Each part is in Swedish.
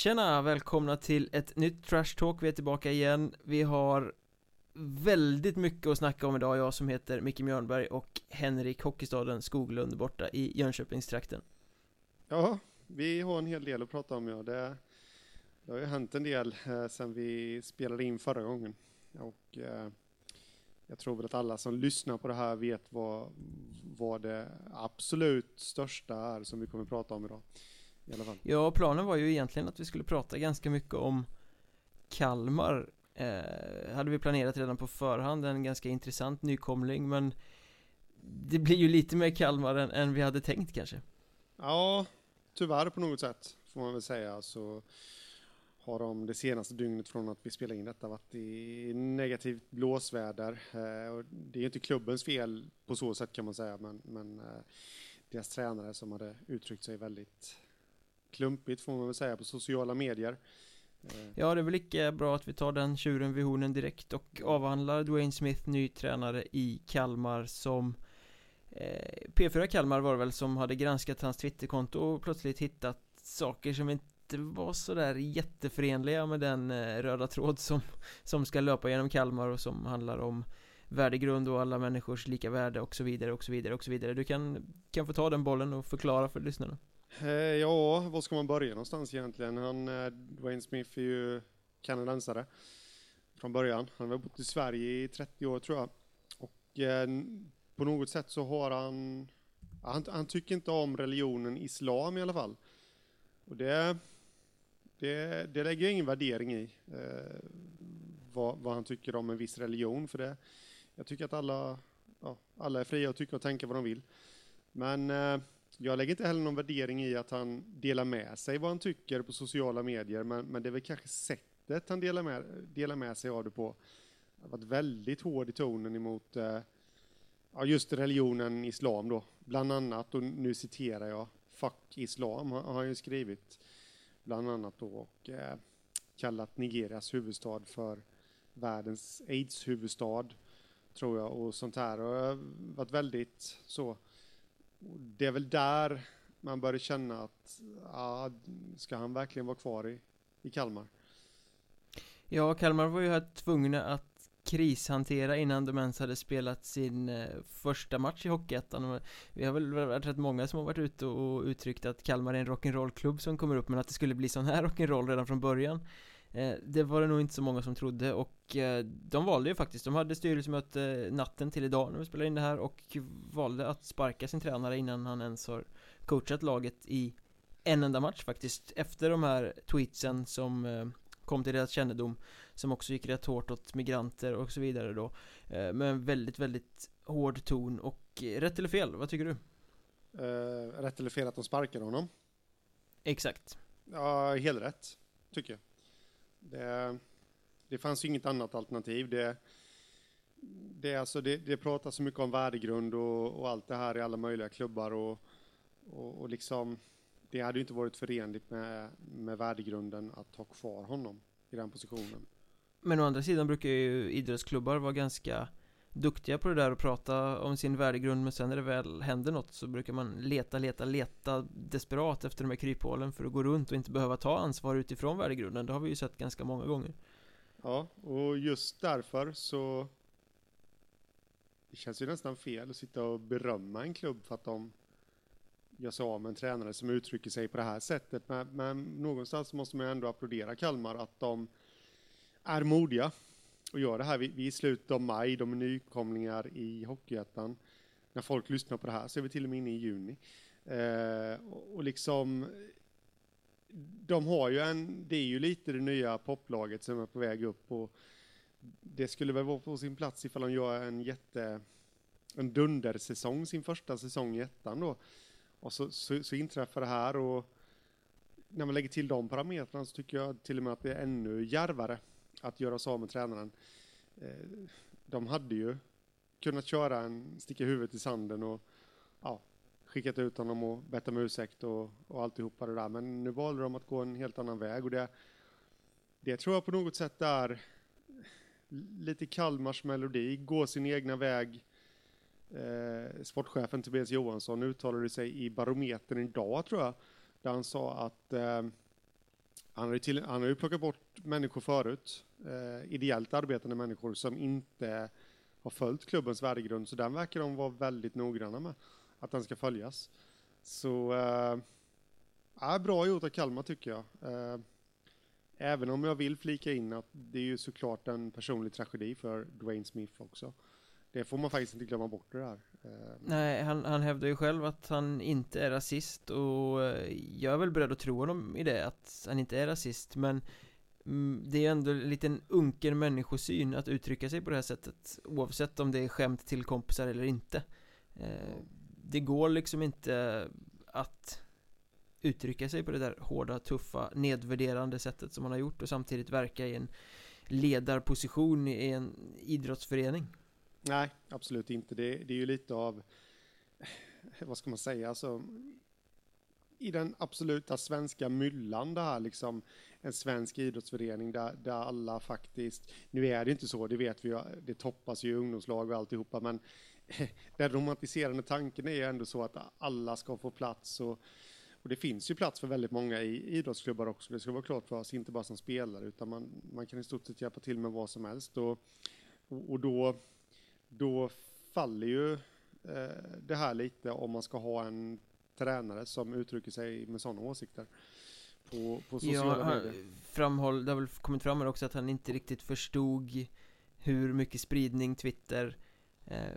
Tjena! Välkomna till ett nytt Trash Talk, vi är tillbaka igen. Vi har väldigt mycket att snacka om idag, jag som heter Micke Mjörnberg och Henrik Hockeystaden Skoglund borta i Jönköpingstrakten. Ja, vi har en hel del att prata om ja, det, det har ju hänt en del eh, sen vi spelade in förra gången. Och eh, jag tror väl att alla som lyssnar på det här vet vad, vad det absolut största är som vi kommer att prata om idag i alla fall. Ja, planen var ju egentligen att vi skulle prata ganska mycket om Kalmar eh, Hade vi planerat redan på förhand, en ganska intressant nykomling men Det blir ju lite mer Kalmar än, än vi hade tänkt kanske Ja, tyvärr på något sätt får man väl säga så har de det senaste dygnet från att vi spelade in detta varit i negativt blåsväder. Eh, det är inte klubbens fel på så sätt kan man säga, men, men eh, deras tränare som hade uttryckt sig väldigt klumpigt får man väl säga på sociala medier. Eh. Ja, det är väl lika bra att vi tar den tjuren vid hornen direkt och avhandlar Dwayne Smith, ny tränare i Kalmar som eh, P4 Kalmar var det väl som hade granskat hans Twitterkonto och plötsligt hittat saker som inte var sådär jätteförenliga med den eh, röda tråd som, som ska löpa genom Kalmar och som handlar om värdegrund och alla människors lika värde och så vidare och så vidare och så vidare. Du kan, kan få ta den bollen och förklara för lyssnarna. Eh, ja, var ska man börja någonstans egentligen? Han, eh, Dwayne Smith är ju kanadensare från början. Han har bott i Sverige i 30 år tror jag. Och eh, på något sätt så har han, han, han tycker inte om religionen islam i alla fall. Och det, det, det lägger jag ingen värdering i, eh, vad, vad, han tycker om en viss religion. För det, jag tycker att alla, ja, alla är fria att tycka och tänka vad de vill. Men eh, jag lägger inte heller någon värdering i att han delar med sig vad han tycker på sociala medier, men, men det är väl kanske sättet han delar med, delar med sig av det på. Han har varit väldigt hård i tonen emot eh, ja, just religionen islam då, bland annat, och nu citerar jag, fuck islam har han ju skrivit, bland annat då, och eh, kallat Nigerias huvudstad för världens aids-huvudstad, tror jag, och sånt här. Och har varit väldigt så det är väl där man börjar känna att, ja, ska han verkligen vara kvar i, i Kalmar? Ja, Kalmar var ju här tvungna att krishantera innan de ens hade spelat sin eh, första match i Hockeyettan Vi har väl varit rätt många som har varit ute och uttryckt att Kalmar är en rock'n'roll-klubb som kommer upp men att det skulle bli sån här rock'n'roll redan från början det var det nog inte så många som trodde och eh, de valde ju faktiskt, de hade styrelsemöte natten till idag när vi spelade in det här och valde att sparka sin tränare innan han ens har coachat laget i en enda match faktiskt efter de här tweetsen som eh, kom till deras kännedom som också gick rätt hårt åt migranter och så vidare då med en väldigt, väldigt hård ton och rätt eller fel, vad tycker du? Uh, rätt eller fel att de sparkade honom? Exakt Ja, helt rätt, tycker jag det, det fanns ju inget annat alternativ. Det, det, alltså, det, det pratas så mycket om värdegrund och, och, allt det här i alla möjliga klubbar och, och, och liksom, det hade ju inte varit förenligt med, med värdegrunden att ha kvar honom i den positionen. Men å andra sidan brukar ju idrottsklubbar vara ganska duktiga på det där och prata om sin värdegrund men sen när det väl händer något så brukar man leta, leta, leta desperat efter de här kryphålen för att gå runt och inte behöva ta ansvar utifrån värdegrunden. Det har vi ju sett ganska många gånger. Ja, och just därför så det känns ju nästan fel att sitta och berömma en klubb för att de gör sig av med en tränare som uttrycker sig på det här sättet. Men, men någonstans måste man ändå applådera Kalmar att de är modiga och gör det här. Vi, vi är i slutet av maj, de är nykomlingar i Hockeyettan. När folk lyssnar på det här så är vi till och med inne i juni. Eh, och, och liksom, de har ju en, det är ju lite det nya poplaget som är på väg upp och det skulle väl vara på sin plats ifall de gör en jätte, en dundersäsong, sin första säsong i ettan då. Och så, så, så inträffar det här och när man lägger till de parametrarna så tycker jag till och med att det är ännu järvare att göra sig av med tränaren. Eh, de hade ju kunnat köra en sticka huvudet i sanden och ja, skickat ut honom och bett om ursäkt och, och alltihopa det där. Men nu valde de att gå en helt annan väg och det, det tror jag på något sätt är lite Kalmars melodi, gå sin egna väg. Eh, sportchefen Tobias Johansson uttalade sig i Barometern idag tror jag, där han sa att eh, Han han har ju plockat bort människor förut, eh, ideellt arbetande människor som inte har följt klubbens värdegrund, så den verkar de vara väldigt noggranna med, att den ska följas. Så, eh, bra gjort av Kalmar tycker jag. Eh, även om jag vill flika in att det är ju såklart en personlig tragedi för Dwayne Smith också. Det får man faktiskt inte glömma bort det där. Eh, Nej, han, han hävdar ju själv att han inte är rasist och eh, jag är väl beredd att tro honom i det, att han inte är rasist men Mm, det är ändå en liten unken människosyn att uttrycka sig på det här sättet oavsett om det är skämt till kompisar eller inte. Eh, det går liksom inte att uttrycka sig på det där hårda, tuffa, nedvärderande sättet som man har gjort och samtidigt verka i en ledarposition i en idrottsförening. Nej, absolut inte. Det, det är ju lite av, vad ska man säga, alltså i den absoluta svenska myllan det här liksom en svensk idrottsförening där, där alla faktiskt, nu är det inte så, det vet vi ju, det toppas ju ungdomslag och alltihopa, men den romantiserande tanken är ju ändå så att alla ska få plats och, och det finns ju plats för väldigt många i idrottsklubbar också, det ska vara klart för oss, inte bara som spelare, utan man, man kan i stort sett hjälpa till med vad som helst och, och, och då då faller ju eh, det här lite om man ska ha en tränare som uttrycker sig med sådana åsikter på, på sociala ja, medier. Framhåll, det har väl kommit fram här också att han inte riktigt förstod hur mycket spridning Twitter eh,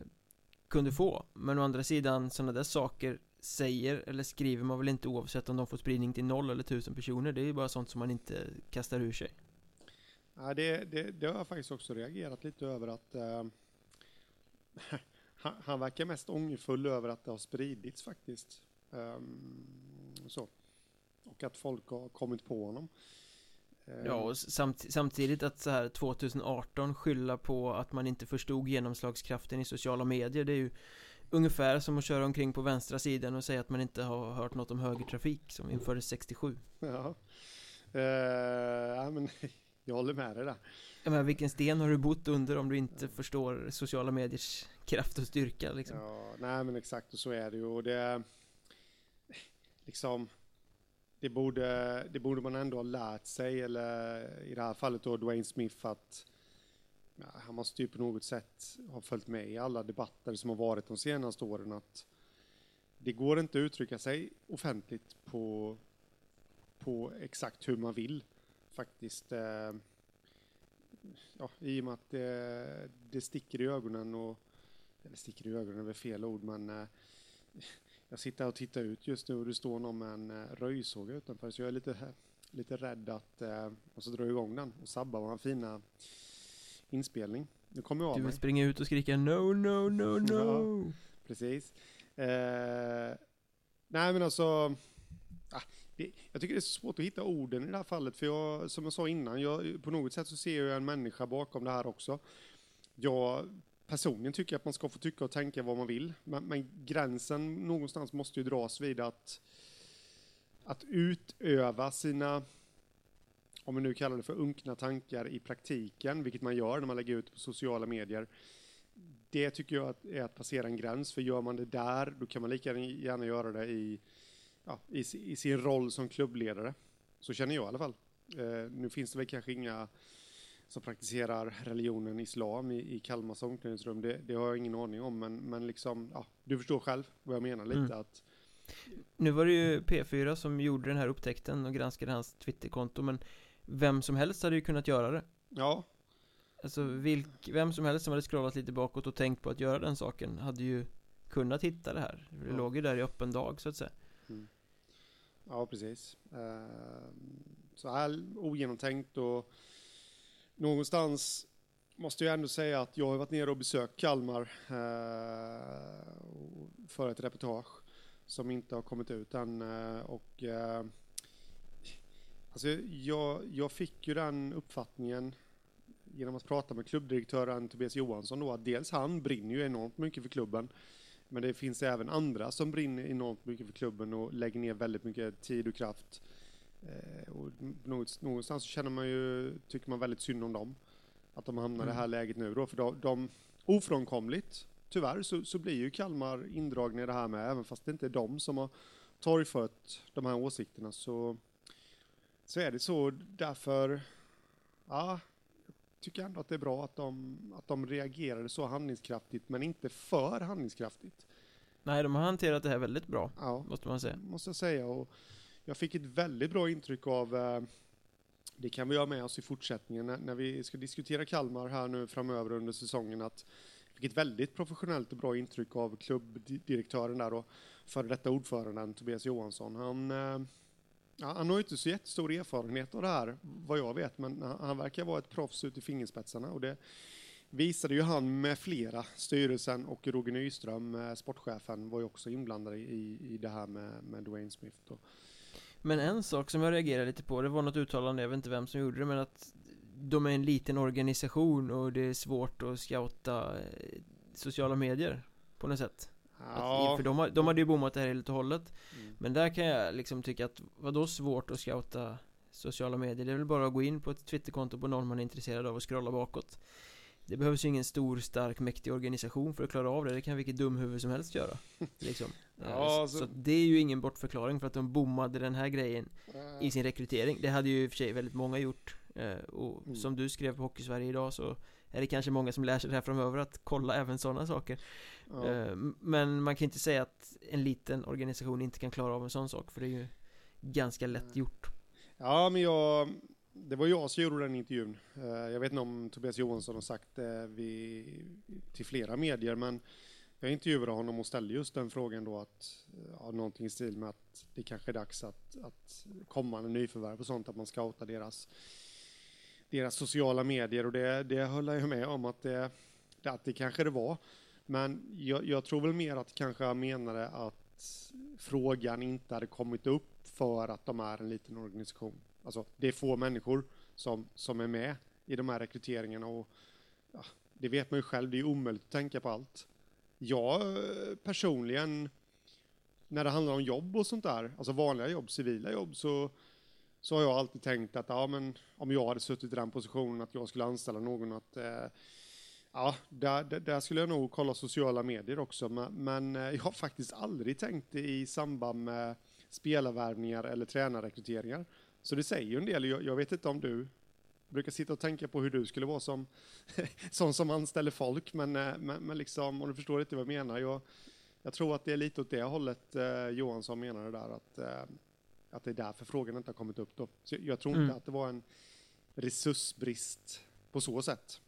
kunde få. Men å andra sidan, sådana där saker säger eller skriver man väl inte oavsett om de får spridning till noll eller tusen personer. Det är ju bara sånt som man inte kastar ur sig. Ja, det, det, det har jag faktiskt också reagerat lite över att eh, han, han verkar mest ångerfull över att det har spridits faktiskt. Um, så. Och att folk har kommit på honom. Um, ja, och samt, samtidigt att så här 2018 skylla på att man inte förstod genomslagskraften i sociala medier, det är ju ungefär som att köra omkring på vänstra sidan och säga att man inte har hört något om högertrafik som infördes 67. Ja, uh, ja men jag håller med dig där. Ja, men vilken sten har du bott under om du inte förstår sociala mediers kraft och styrka liksom? Ja, nej men exakt och så är det ju och det liksom det borde, det borde man ändå ha lärt sig eller i det här fallet då Dwayne Smith att ja, han måste ju på något sätt ha följt med i alla debatter som har varit de senaste åren att det går inte att uttrycka sig offentligt på, på exakt hur man vill faktiskt. Eh, ja, i och med att det, det sticker i ögonen och, eller sticker i ögonen är väl fel ord, men eh, jag sitter och tittar ut just nu och det står någon med en eh, röjsåg utanför, så jag är lite, lite rädd att eh, och så dra igång den och sabba vår fina inspelning. Nu kommer jag av Du vill mig. springa ut och skrika no, no, no, no. Ja, precis. Eh, nej men alltså, ah, det, jag tycker det är så svårt att hitta orden i det här fallet, för jag, som jag sa innan, jag, på något sätt så ser jag en människa bakom det här också. Jag personligen tycker jag att man ska få tycka och tänka vad man vill, men, men gränsen någonstans måste ju dras vid att, att utöva sina om vi nu kallar det för unkna tankar i praktiken, vilket man gör när man lägger ut på sociala medier. Det tycker jag är att passera en gräns, för gör man det där, då kan man lika gärna göra det i ja, i, i, sin roll som klubbledare. Så känner jag i alla fall. Eh, nu finns det väl kanske inga som praktiserar religionen islam i, i Kalmars omklädningsrum. Det, det, har jag ingen aning om, men, men liksom, ja, du förstår själv vad jag menar lite mm. att Nu var det ju P4 som gjorde den här upptäckten och granskade hans Twitterkonto, men vem som helst hade ju kunnat göra det. Ja. Alltså, vilk, vem som helst som hade scrollat lite bakåt och tänkt på att göra den saken hade ju kunnat hitta det här. Det ja. låg ju där i öppen dag, så att säga. Mm. Ja, precis. Uh, så här ogenomtänkt och någonstans måste jag ändå säga att jag har varit nere och besökt Kalmar eh, för ett reportage som inte har kommit ut än. Eh, och eh, alltså jag, jag fick ju den uppfattningen genom att prata med klubbdirektören Tobias Johansson då att dels han brinner ju enormt mycket för klubben men det finns även andra som brinner enormt mycket för klubben och lägger ner väldigt mycket tid och kraft. Eh, och någonstans så känner man ju, tycker man väldigt synd om dem. Att de hamnar i det här mm. läget nu då, för de, de ofrånkomligt, tyvärr, så, så blir ju Kalmar indragna i det här med, även fast det inte är de som har torgfört de här åsikterna så så är det så därför, ja, jag tycker ändå att det är bra att de, att de reagerade så handlingskraftigt, men inte för handlingskraftigt. Nej, de har hanterat det här väldigt bra, Ja, måste man säga. måste jag säga. Och jag fick ett väldigt bra intryck av, eh, det kan vi ha med oss i fortsättningen när, vi ska diskutera Kalmar här nu framöver under säsongen, att jag fick ett väldigt professionellt och bra intryck av klubbdirektören där och före detta ordföranden Tobias Johansson. Han, eh, han har ju inte så jättestor erfarenhet av det här, vad jag vet, men han, verkar vara ett proffs ut i fingerspetsarna och det visade ju han med flera. Styrelsen och Roger Nyström, eh, sportchefen, var ju också inblandade i, i det här med, med Dwayne Smith. Då. Men en sak som jag reagerade lite på, det var något uttalande, jag vet inte vem som gjorde det, men att de är en liten organisation och det är svårt att scouta eh, sociala medier på något sätt. Att, för de, har, de hade ju bommat det här helt och hållet. Mm. Men där kan jag liksom tycka att, vadå svårt att scouta sociala medier? Det är väl bara att gå in på ett Twitterkonto på någon man är intresserad av och scrolla bakåt. Det behövs ju ingen stor, stark, mäktig organisation för att klara av det. Det kan vilket dumhuvud som helst göra. Liksom. Eh, Ja, så, så- det är ju ingen bortförklaring för att de bommade den här grejen i sin rekrytering. Det hade ju i och för sig väldigt många gjort. Eh, Och Mm. som du skrev på Hockeysverige idag så är det kanske många som lär sig det här framöver att kolla även sådana saker. Ja. Eh, Men man kan inte säga att en liten organisation inte kan klara av en sån sak för det är ju ganska lätt gjort. Ja, men jag, det var jag som gjorde den intervjun. Jag vet inte om Tobias Johansson har sagt det till flera medier, men jag intervjuade honom och ställde just den frågan då att, ja, någonting i stil med att det kanske är dags att, att kommande nyförvärv och sånt, att man scoutar deras, deras sociala medier och det, det höll jag ju med om att det, att det kanske det var. Men jag, jag tror väl mer att kanske han menade att frågan inte hade kommit upp för att de är en liten organisation. Alltså, det är få människor som, som är med i de här rekryteringarna och ja, det vet man ju själv, det är omöjligt att tänka på allt. Jag eh, personligen, när det handlar om jobb och sånt där, alltså vanliga jobb, civila jobb, så, så har jag alltid tänkt att ja, men om jag hade suttit i den positionen att jag skulle anställa någon att eh, Ja, där, där, där skulle jag nog kolla sociala medier också, men, men eh, jag har faktiskt aldrig tänkt det i samband med spelarvärvningar eller tränarrekryteringar. Så det säger ju en del. Jag, jag vet inte om du brukar sitta och tänka på hur du skulle vara som sån som anställer folk, men, eh, men, men liksom, om du förstår lite vad jag menar. Jag, jag tror att det är lite åt det hållet eh, Johansson menade där, att, eh, att det är därför frågan inte har kommit upp då. Så jag tror inte Mm. att det var en resursbrist på så sätt.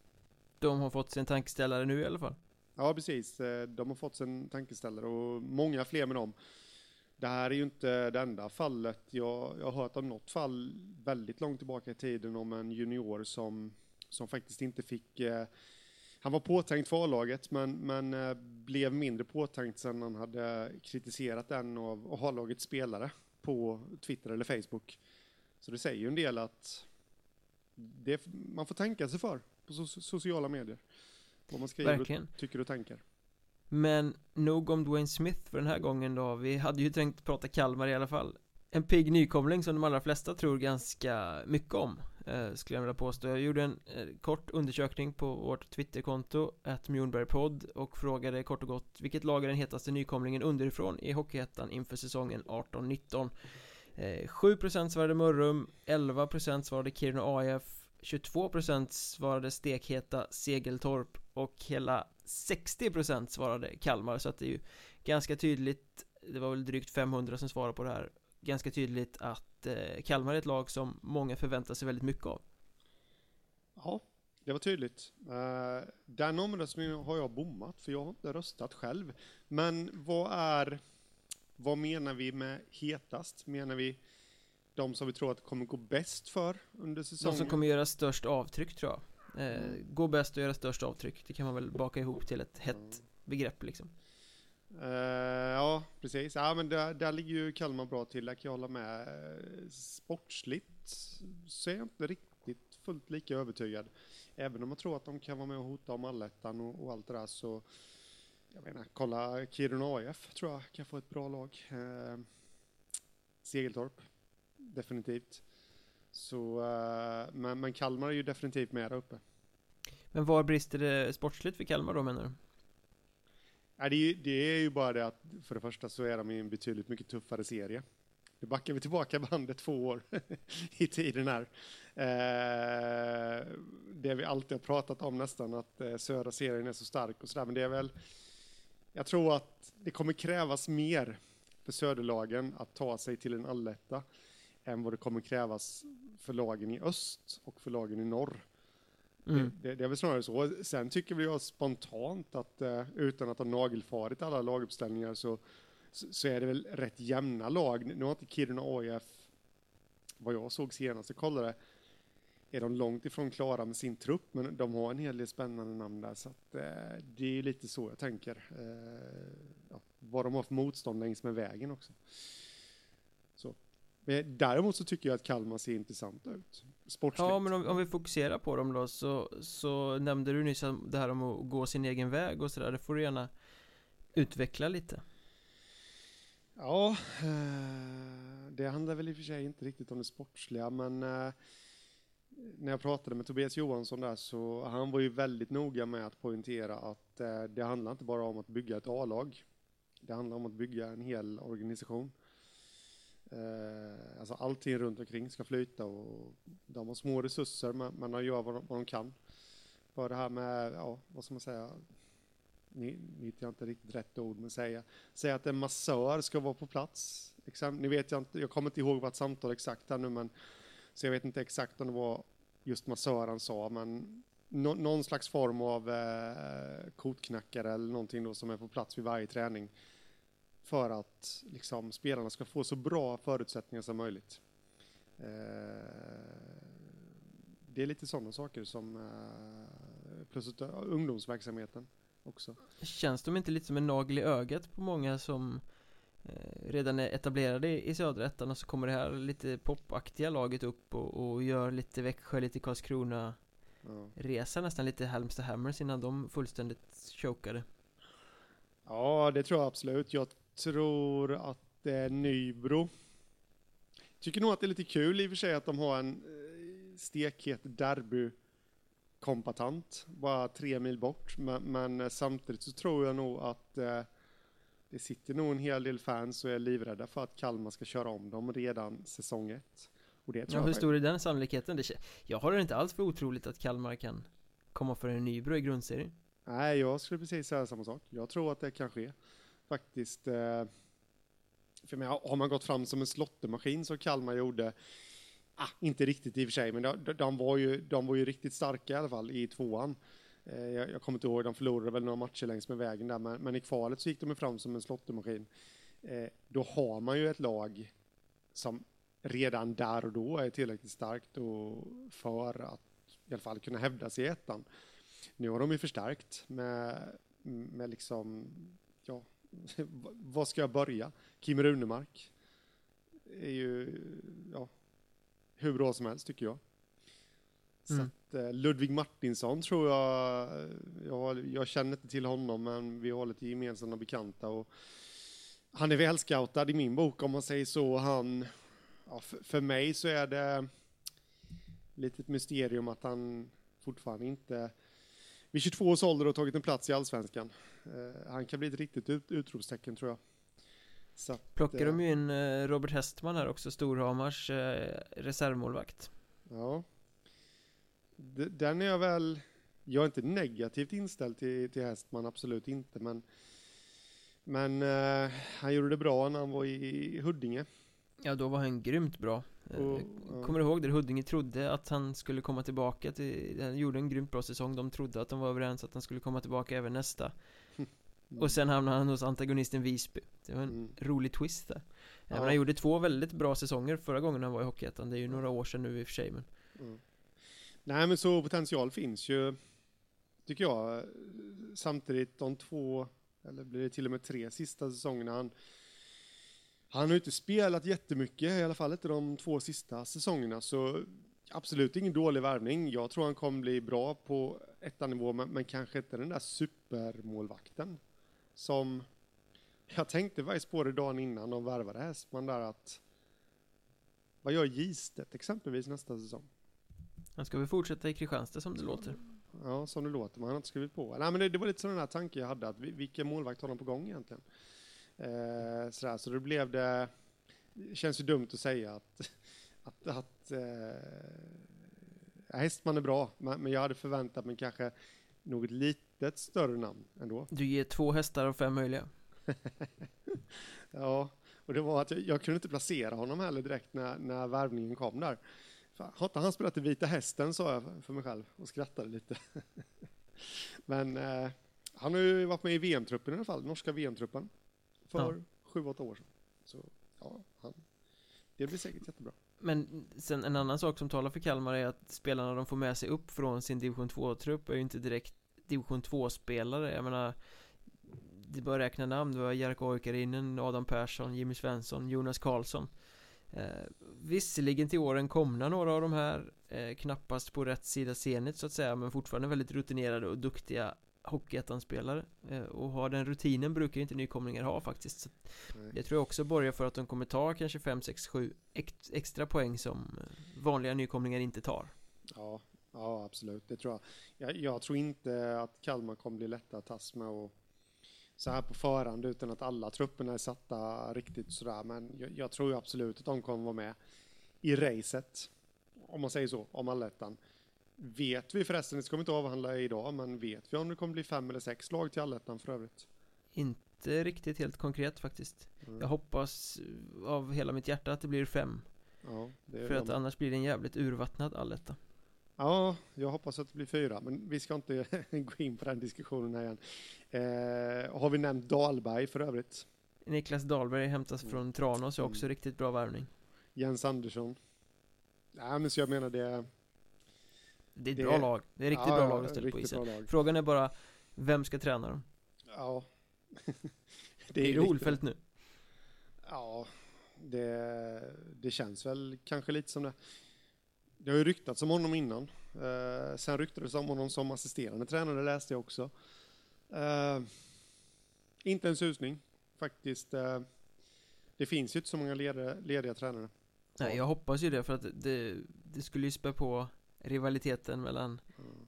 De har fått sin tankeställare nu i alla fall. Ja, precis. Eh, De har fått sin tankeställare och många fler med dem. Det här är ju inte det enda fallet. Jag, jag har hört om något fall väldigt långt tillbaka i tiden om en junior som, som faktiskt inte fick... Eh, han var påtänkt för A-laget men, men eh, blev mindre påtänkt sen han hade kritiserat en av A-lagets spelare på Twitter eller Facebook. Så det säger ju en del att det, man får tänka sig för på so sociala medier. Vad man skriver Verkligen. och tycker och tänker. Men nog om Dwayne Smith för den här gången då. Vi hade ju tänkt prata Kalmar i alla fall. En pigg nykomling som de allra flesta tror ganska mycket om. Eh, skulle jag vilja påstå. Jag gjorde en eh, kort undersökning på vårt Twitterkonto, att Mjornbergpodd och frågade kort och gott vilket lag är den hetaste nykomlingen underifrån i Hockeyettan inför säsongen 18-19. Eh, 7% svarade Mörrum, 11% svarade Kiruna AIF, 22% svarade stekheta Segeltorp och hela 60% svarade Kalmar så att det är ju ganska tydligt Det var väl drygt 500 som svarade på det här Ganska tydligt att eh, Kalmar är ett lag som många förväntar sig väldigt mycket av Ja, det var tydligt. Uh, den omröstningen har jag bommat, för jag har inte röstat själv. Men vad är... Vad menar vi med hetast? Menar vi de som vi tror att det kommer gå bäst för under De säsongen? som kommer göra störst avtryck tror jag eh, Gå bäst och göra störst avtryck Det kan man väl baka ihop till ett hett begrepp liksom Uh, ja, precis. Ja, men där, där ligger ju Kalmar bra till, där kan jag hålla med. Sportsligt så är jag inte riktigt fullt lika övertygad. Även om jag tror att de kan vara med och hota om allettan och, och allt det där så jag menar, kolla Kiruna AIF tror jag kan få ett bra lag. Eh, Segeltorp, definitivt. Så, eh, men, men Kalmar är ju definitivt med där uppe. Men var brister det sportsligt för Kalmar då menar du? Nej, det, är ju, det är ju bara det att för det första så är de i en betydligt mycket tuffare serie. Nu backar vi tillbaka bandet två år i tiden här. Eh, det vi alltid har pratat om nästan, att eh, södra serien är så stark och sådär, men det är väl... Jag tror att det kommer krävas mer för söderlagen att ta sig till en alletta än vad det kommer krävas för lagen i öst och för lagen i norr. Mm. Det, det, det är väl snarare så. Sen tycker vi jag spontant att eh, utan att ha nagelfarit alla laguppställningar så, så, så är det väl rätt jämna lag. Nu har inte Kiruna AIF, vad jag såg senast jag kollade, är de långt ifrån klara med sin trupp, men de har en hel del spännande namn där, så att, eh, det är lite så jag tänker. Eh, ja, vad de har för motstånd längs med vägen också. Men däremot så tycker jag att Kalmar ser intressanta ut. Sportsligt. Ja, men om, om vi fokuserar på dem då så, så nämnde du nyss det här om att gå sin egen väg och sådär. Det får du gärna utveckla lite. Ja, eh, det handlar väl i och för sig inte riktigt om det sportsliga, men eh, när jag pratade med Tobias Johansson där så han var ju väldigt noga med att poängtera att eh, det handlar inte bara om att bygga ett A-lag. Det handlar om att bygga en hel organisation. Eh, alltså allting runt omkring ska flyta och de har små resurser men de gör vad de, vad de kan. Bara det här med, ja, vad ska man säga, ni, ni jag inte riktigt rätt ord, men säga, säga att en massör ska vara på plats. Exempel, ni vet jag inte, jag kommer inte ihåg vart samtal exakt här nu, men så jag vet inte exakt om det var just massören sa, men no, någon slags form av eh, kotknackare eller någonting då som är på plats vid varje träning för att liksom, spelarna ska få så bra förutsättningar som möjligt. Eh, det är lite sådana saker som eh, plus ungdomsverksamheten också. Känns de inte lite som en nagel i ögat på många som eh, redan är etablerade i södra ettan och så kommer det här lite popaktiga laget upp och, och gör lite Växjö, lite Karlskrona ja. resa nästan lite Halmstad Hammers innan de fullständigt chokade. Ja, det tror jag absolut. Jag tror att det är Nybro. Tycker nog att det är lite kul i och för sig att de har en eh, stekhet derby kompatant, bara tre mil bort. Men, men, samtidigt så tror jag nog att eh, det sitter nog en hel del fans och är livrädda för att Kalmar ska köra om dem redan säsong ett. Och det tror ja, hur stor är den sannolikheten? jag har det inte alls för otroligt att Kalmar kan komma för en Nybro i grundserien. Nej, jag skulle precis säga samma sak. Jag tror att det kan ske. Faktiskt. Eh, för mig, har man gått fram som en slottemaskin som Kalmar gjorde Ah, inte riktigt i och för sig, men de, de, var ju, de var ju riktigt starka i alla fall i tvåan. Eh, jag, jag kommer inte ihåg, de förlorade väl några matcher längs med vägen där, men, men i kvalet så gick de fram som en slottemaskin. Eh, då har man ju ett lag som redan där och då är tillräckligt starkt och för att i alla fall kunna hävda sig i ettan. Nu har de ju förstärkt med, med liksom, ja, vad ska jag börja? Kim Runemark är ju, ja, hur bra som helst tycker jag. Så mm. att, eh, Ludvig Martinsson tror jag, jag, jag känner inte till honom men vi har lite gemensamma bekanta och han är välscoutad i min bok om man säger så. Han, ja, för, för mig så är det lite ett mysterium att han fortfarande inte vid 22 års ålder har tagit en plats i allsvenskan. Uh, han kan bli ett riktigt ut, utropstecken tror jag. Så att, Plockar de ju in eh, Robert Hestman här också, Storhamars eh, reservmålvakt Ja Den är jag väl Jag är inte negativt inställd till, till Hestman, absolut inte men Men eh, han gjorde det bra när han var i Huddinge Ja då var han grymt bra eh, och, Kommer du ihåg det? Huddinge trodde att han skulle komma tillbaka till Han gjorde en grymt bra säsong De trodde att de var överens att han skulle komma tillbaka även nästa Mm. Och sen hamnade han hos antagonisten Visby Det var en mm. rolig twist där ja. Han gjorde två väldigt bra säsonger förra gången han var i Hockeyettan Det är ju några år sedan nu i och för sig men mm. Nej men så potential finns ju Tycker jag Samtidigt de två Eller blir det till och med tre sista säsongerna han Han har ju inte spelat jättemycket I alla fall inte de två sista säsongerna så Absolut ingen dålig värvning. Jag tror han kommer bli bra på ettanivå, men, men kanske inte den där supermålvakten som jag tänkte faktiskt på det dagen innan de värvade Hästman där att vad gör Gistet exempelvis nästa säsong? Han ska väl fortsätta i Kristianstad som det så, låter. Ja, som det låter, men han har inte skrivit på. Nej, men det, det var lite sån där tanke jag hade, att vilken målvakt har de på gång egentligen? Eh, sådär, så då blev det det känns ju dumt att säga att, att, att eh, Hästman är bra, men jag hade förväntat mig kanske något litet större namn ändå. Du ger två hästar av fem möjliga. ja, och det var att jag, jag, kunde inte placera honom heller direkt när, när värvningen kom där. Fan, har inte han spelat i Vita Hästen, sa jag för mig själv och skrattade lite. men eh, han har ju varit med i VM-truppen i alla fall, norska VM-truppen, för ja. sju, åtta år sedan. Så ja, han, det blir säkert jättebra. Men sen en annan sak som talar för Kalmar är att spelarna de får med sig upp från sin division 2-trupp är ju inte direkt division 2-spelare. Jag menar, det bara räkna namn. Du har Jerka Oikarinen, Adam Persson, Jimmy Svensson, Jonas Karlsson. Eh, visserligen till åren komna några av de här eh, knappast på rätt sida scenet så att säga men fortfarande väldigt rutinerade och duktiga Hockeyettan-spelare eh, och har den rutinen brukar inte nykomlingar ha faktiskt. Så Det tror jag också borgar för att de kommer ta kanske 5, 6, 7 extra poäng som eh, vanliga nykomlingar inte tar. Ja, ja absolut, det tror jag. jag Jag tror inte att Kalmar kommer bli lätta att tas med och så här på förhand utan att alla trupperna är satta riktigt sådär. Men jag, jag tror absolut att de kommer vara med i racet om man säger så, om allettan. Vet vi förresten, det ska vi inte avhandla idag, men vet vi om det kommer bli fem eller sex lag till allettan för övrigt? Inte riktigt helt konkret faktiskt. Mm. Jag hoppas av hela mitt hjärta att det blir fem. Ja, det för att de. annars blir det en jävligt urvattnad alletta. Ja, jag hoppas att det blir fyra, men vi ska inte gå in på den diskussionen här igen. Eh, har vi nämnt Dahlberg för övrigt? Niklas Dahlberg hämtas mm. från Tranås, är också mm. riktigt bra värvning. Jens Andersson. Nej, men så jag menar det det är ett det, bra lag, det är riktigt ja, bra lag att ställa på isen. Frågan är bara, vem ska träna dem? Ja. Det är, är det nu? Ja, det, det känns väl kanske lite som det. Det har ju ryktats om honom innan. Uh, Sen ryktades om honom som assisterande tränare läste jag också. Uh, Inte en susning faktiskt. Uh, Det finns ju inte så många lediga, lediga tränare. Nej, jag hoppas ju det för att det, det skulle ju spä på rivaliteten mellan mm.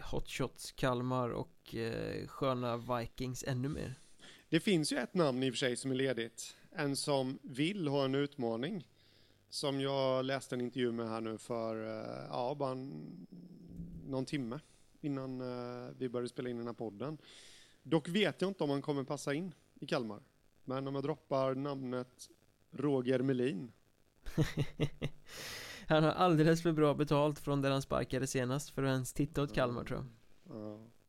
Hotshots Kalmar och eh, sköna Vikings ännu mer. Det finns ju ett namn i och för sig som är ledigt. En som vill ha en utmaning. Som jag läste en intervju med här nu för, eh, ja, bara en, någon timme innan eh, vi började spela in den här podden. Dock vet jag inte om han kommer passa in i Kalmar. Men om jag droppar namnet Roger Melin Han har alldeles för bra betalt från där han sparkade senast för att ens titta åt Kalmar tror jag.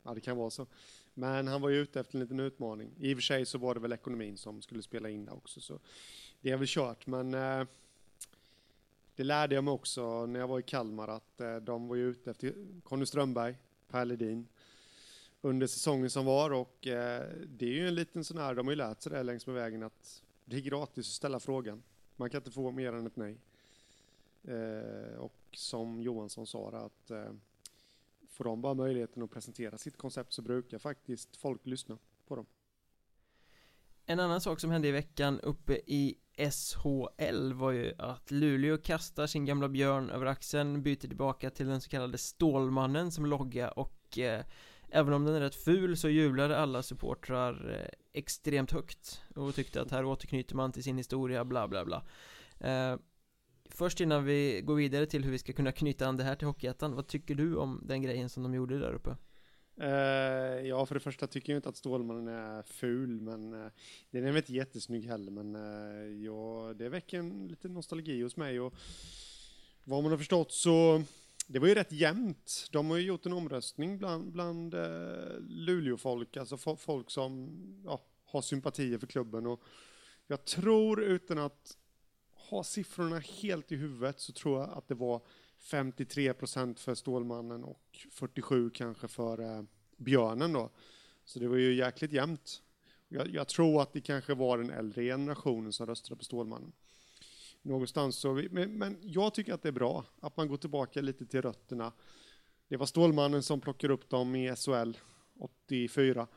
Ja, det kan vara så. Men han var ju ute efter en liten utmaning. I och för sig så var det väl ekonomin som skulle spela in där också så Det är väl kört. Men eh, Det lärde jag mig också när jag var i Kalmar att eh, de var ju ute efter Conny Strömberg, Per Ledin under säsongen som var och eh, det är ju en liten sån här, de har ju lärt sig det längs med vägen att det är gratis att ställa frågan. Man kan inte få mer än ett nej. Eh, och som Johansson sa att eh, får de bara möjligheten att presentera sitt koncept så brukar faktiskt folk lyssna på dem. En annan sak som hände i veckan uppe i SHL var ju att Luleå kastar sin gamla björn över axeln, byter tillbaka till den så kallade Stålmannen som logga och eh, Även om den är rätt ful så jublade alla supportrar eh, extremt högt och tyckte att här återknyter man till sin historia, bla bla bla eh, Först innan vi går vidare till hur vi ska kunna knyta an det här till Hockeyettan Vad tycker du om den grejen som de gjorde där uppe? Uh, ja, för det första tycker jag inte att Stålmannen är ful, men uh, den är väl inte jättesnygg heller, men uh, ja, det väcker en liten nostalgi hos mig och vad man har förstått så det var ju rätt jämnt. De har ju gjort en omröstning bland, bland uh, Luleå-folk, alltså folk som ja, har sympatier för klubben och jag tror utan att har siffrorna helt i huvudet så tror jag att det var 53 procent för Stålmannen och 47 kanske för eh, Björnen då. Så det var ju jäkligt jämnt. Jag, jag, tror att det kanske var den äldre generationen som röstade på Stålmannen. Någonstans så, vi, men, men, jag tycker att det är bra att man går tillbaka lite till rötterna. Det var Stålmannen som plockade upp dem i SHL 84.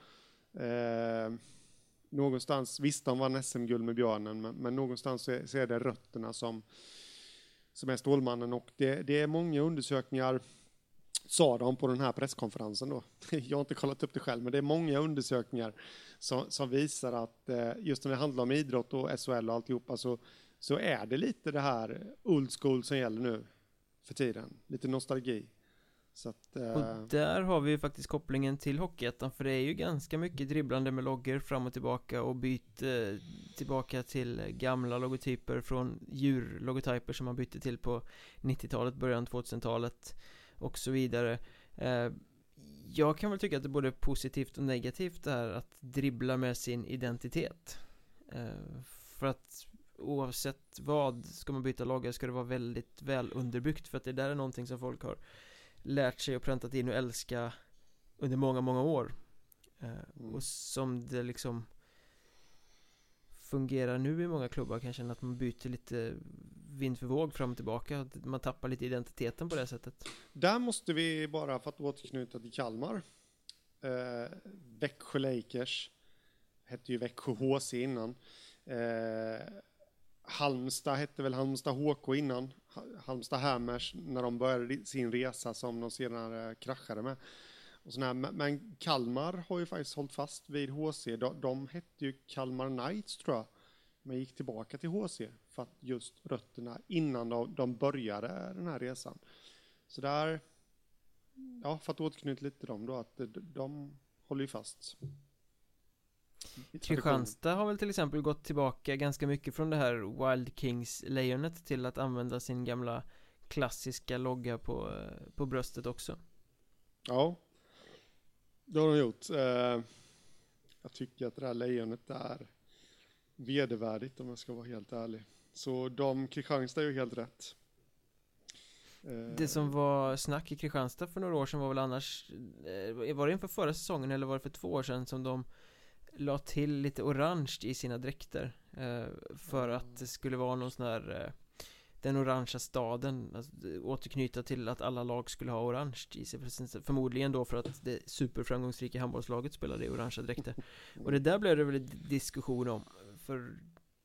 Eh, någonstans, visst de vann SM-guld med Björnen, men, men någonstans så är, så är, det rötterna som, som är Stålmannen och det, det är många undersökningar sa de på den här presskonferensen då. Jag har inte kollat upp det själv, men det är många undersökningar som, som visar att eh, just när det handlar om idrott och SHL och alltihopa så, så är det lite det här old school som gäller nu för tiden. Lite nostalgi. Så att, eh, Och där har vi ju faktiskt kopplingen till Hockeyettan för det är ju ganska mycket dribblande med loggor fram och tillbaka och byte tillbaka till gamla logotyper från djurlogotyper som man bytte till på 90-talet, början 2000-talet och så vidare. Eh, Jag kan väl tycka att det är både positivt och negativt det här att dribbla med sin identitet. Eh, För att oavsett vad ska man byta logga ska det vara väldigt väl underbyggt för att det där är någonting som folk har lärt sig och präntat in och älska under många, många år eh, Mm. och som det liksom fungerar nu i många klubbar kan jag känna att man byter lite vind för våg fram och tillbaka man tappar lite identiteten på det sättet Där måste vi bara, för att återknyta till Kalmar, eh, Växjö Lakers, hette ju Växjö HC innan. Eh, Halmstad hette väl Halmstad HK innan. Halmstad Hammers när de började sin resa som de senare eh, kraschade med. Och sådär. Men- Men Kalmar har ju faktiskt hållit fast vid HC. De, de hette ju Kalmar Knights tror jag. Men gick tillbaka till HC för att just rötterna innan de, de började den här resan. Så där, ja, för att återknyta lite till dem då, att eh, de, de håller ju fast. Kristianstad har väl till exempel gått tillbaka ganska mycket från det här Wild Kings-lejonet till att använda sin gamla klassiska logga på, på bröstet också Ja, det har de gjort. Eh, jag tycker att det där lejonet är vedervärdigt om jag ska vara helt ärlig. Så de, Kristianstad är ju helt rätt. Eh, Det som var snack i Kristianstad för några år sedan var väl annars eh, Var det inför förra säsongen eller var det för två år sedan som de La till lite orange i sina dräkter eh, För att det skulle vara någon sån här eh, Den orangea staden alltså, det- Återknyta till att alla lag skulle ha orange i sig. Förmodligen då för att det superframgångsrika handbollslaget spelade i orangea dräkter. Och det där blev det väl diskussion om För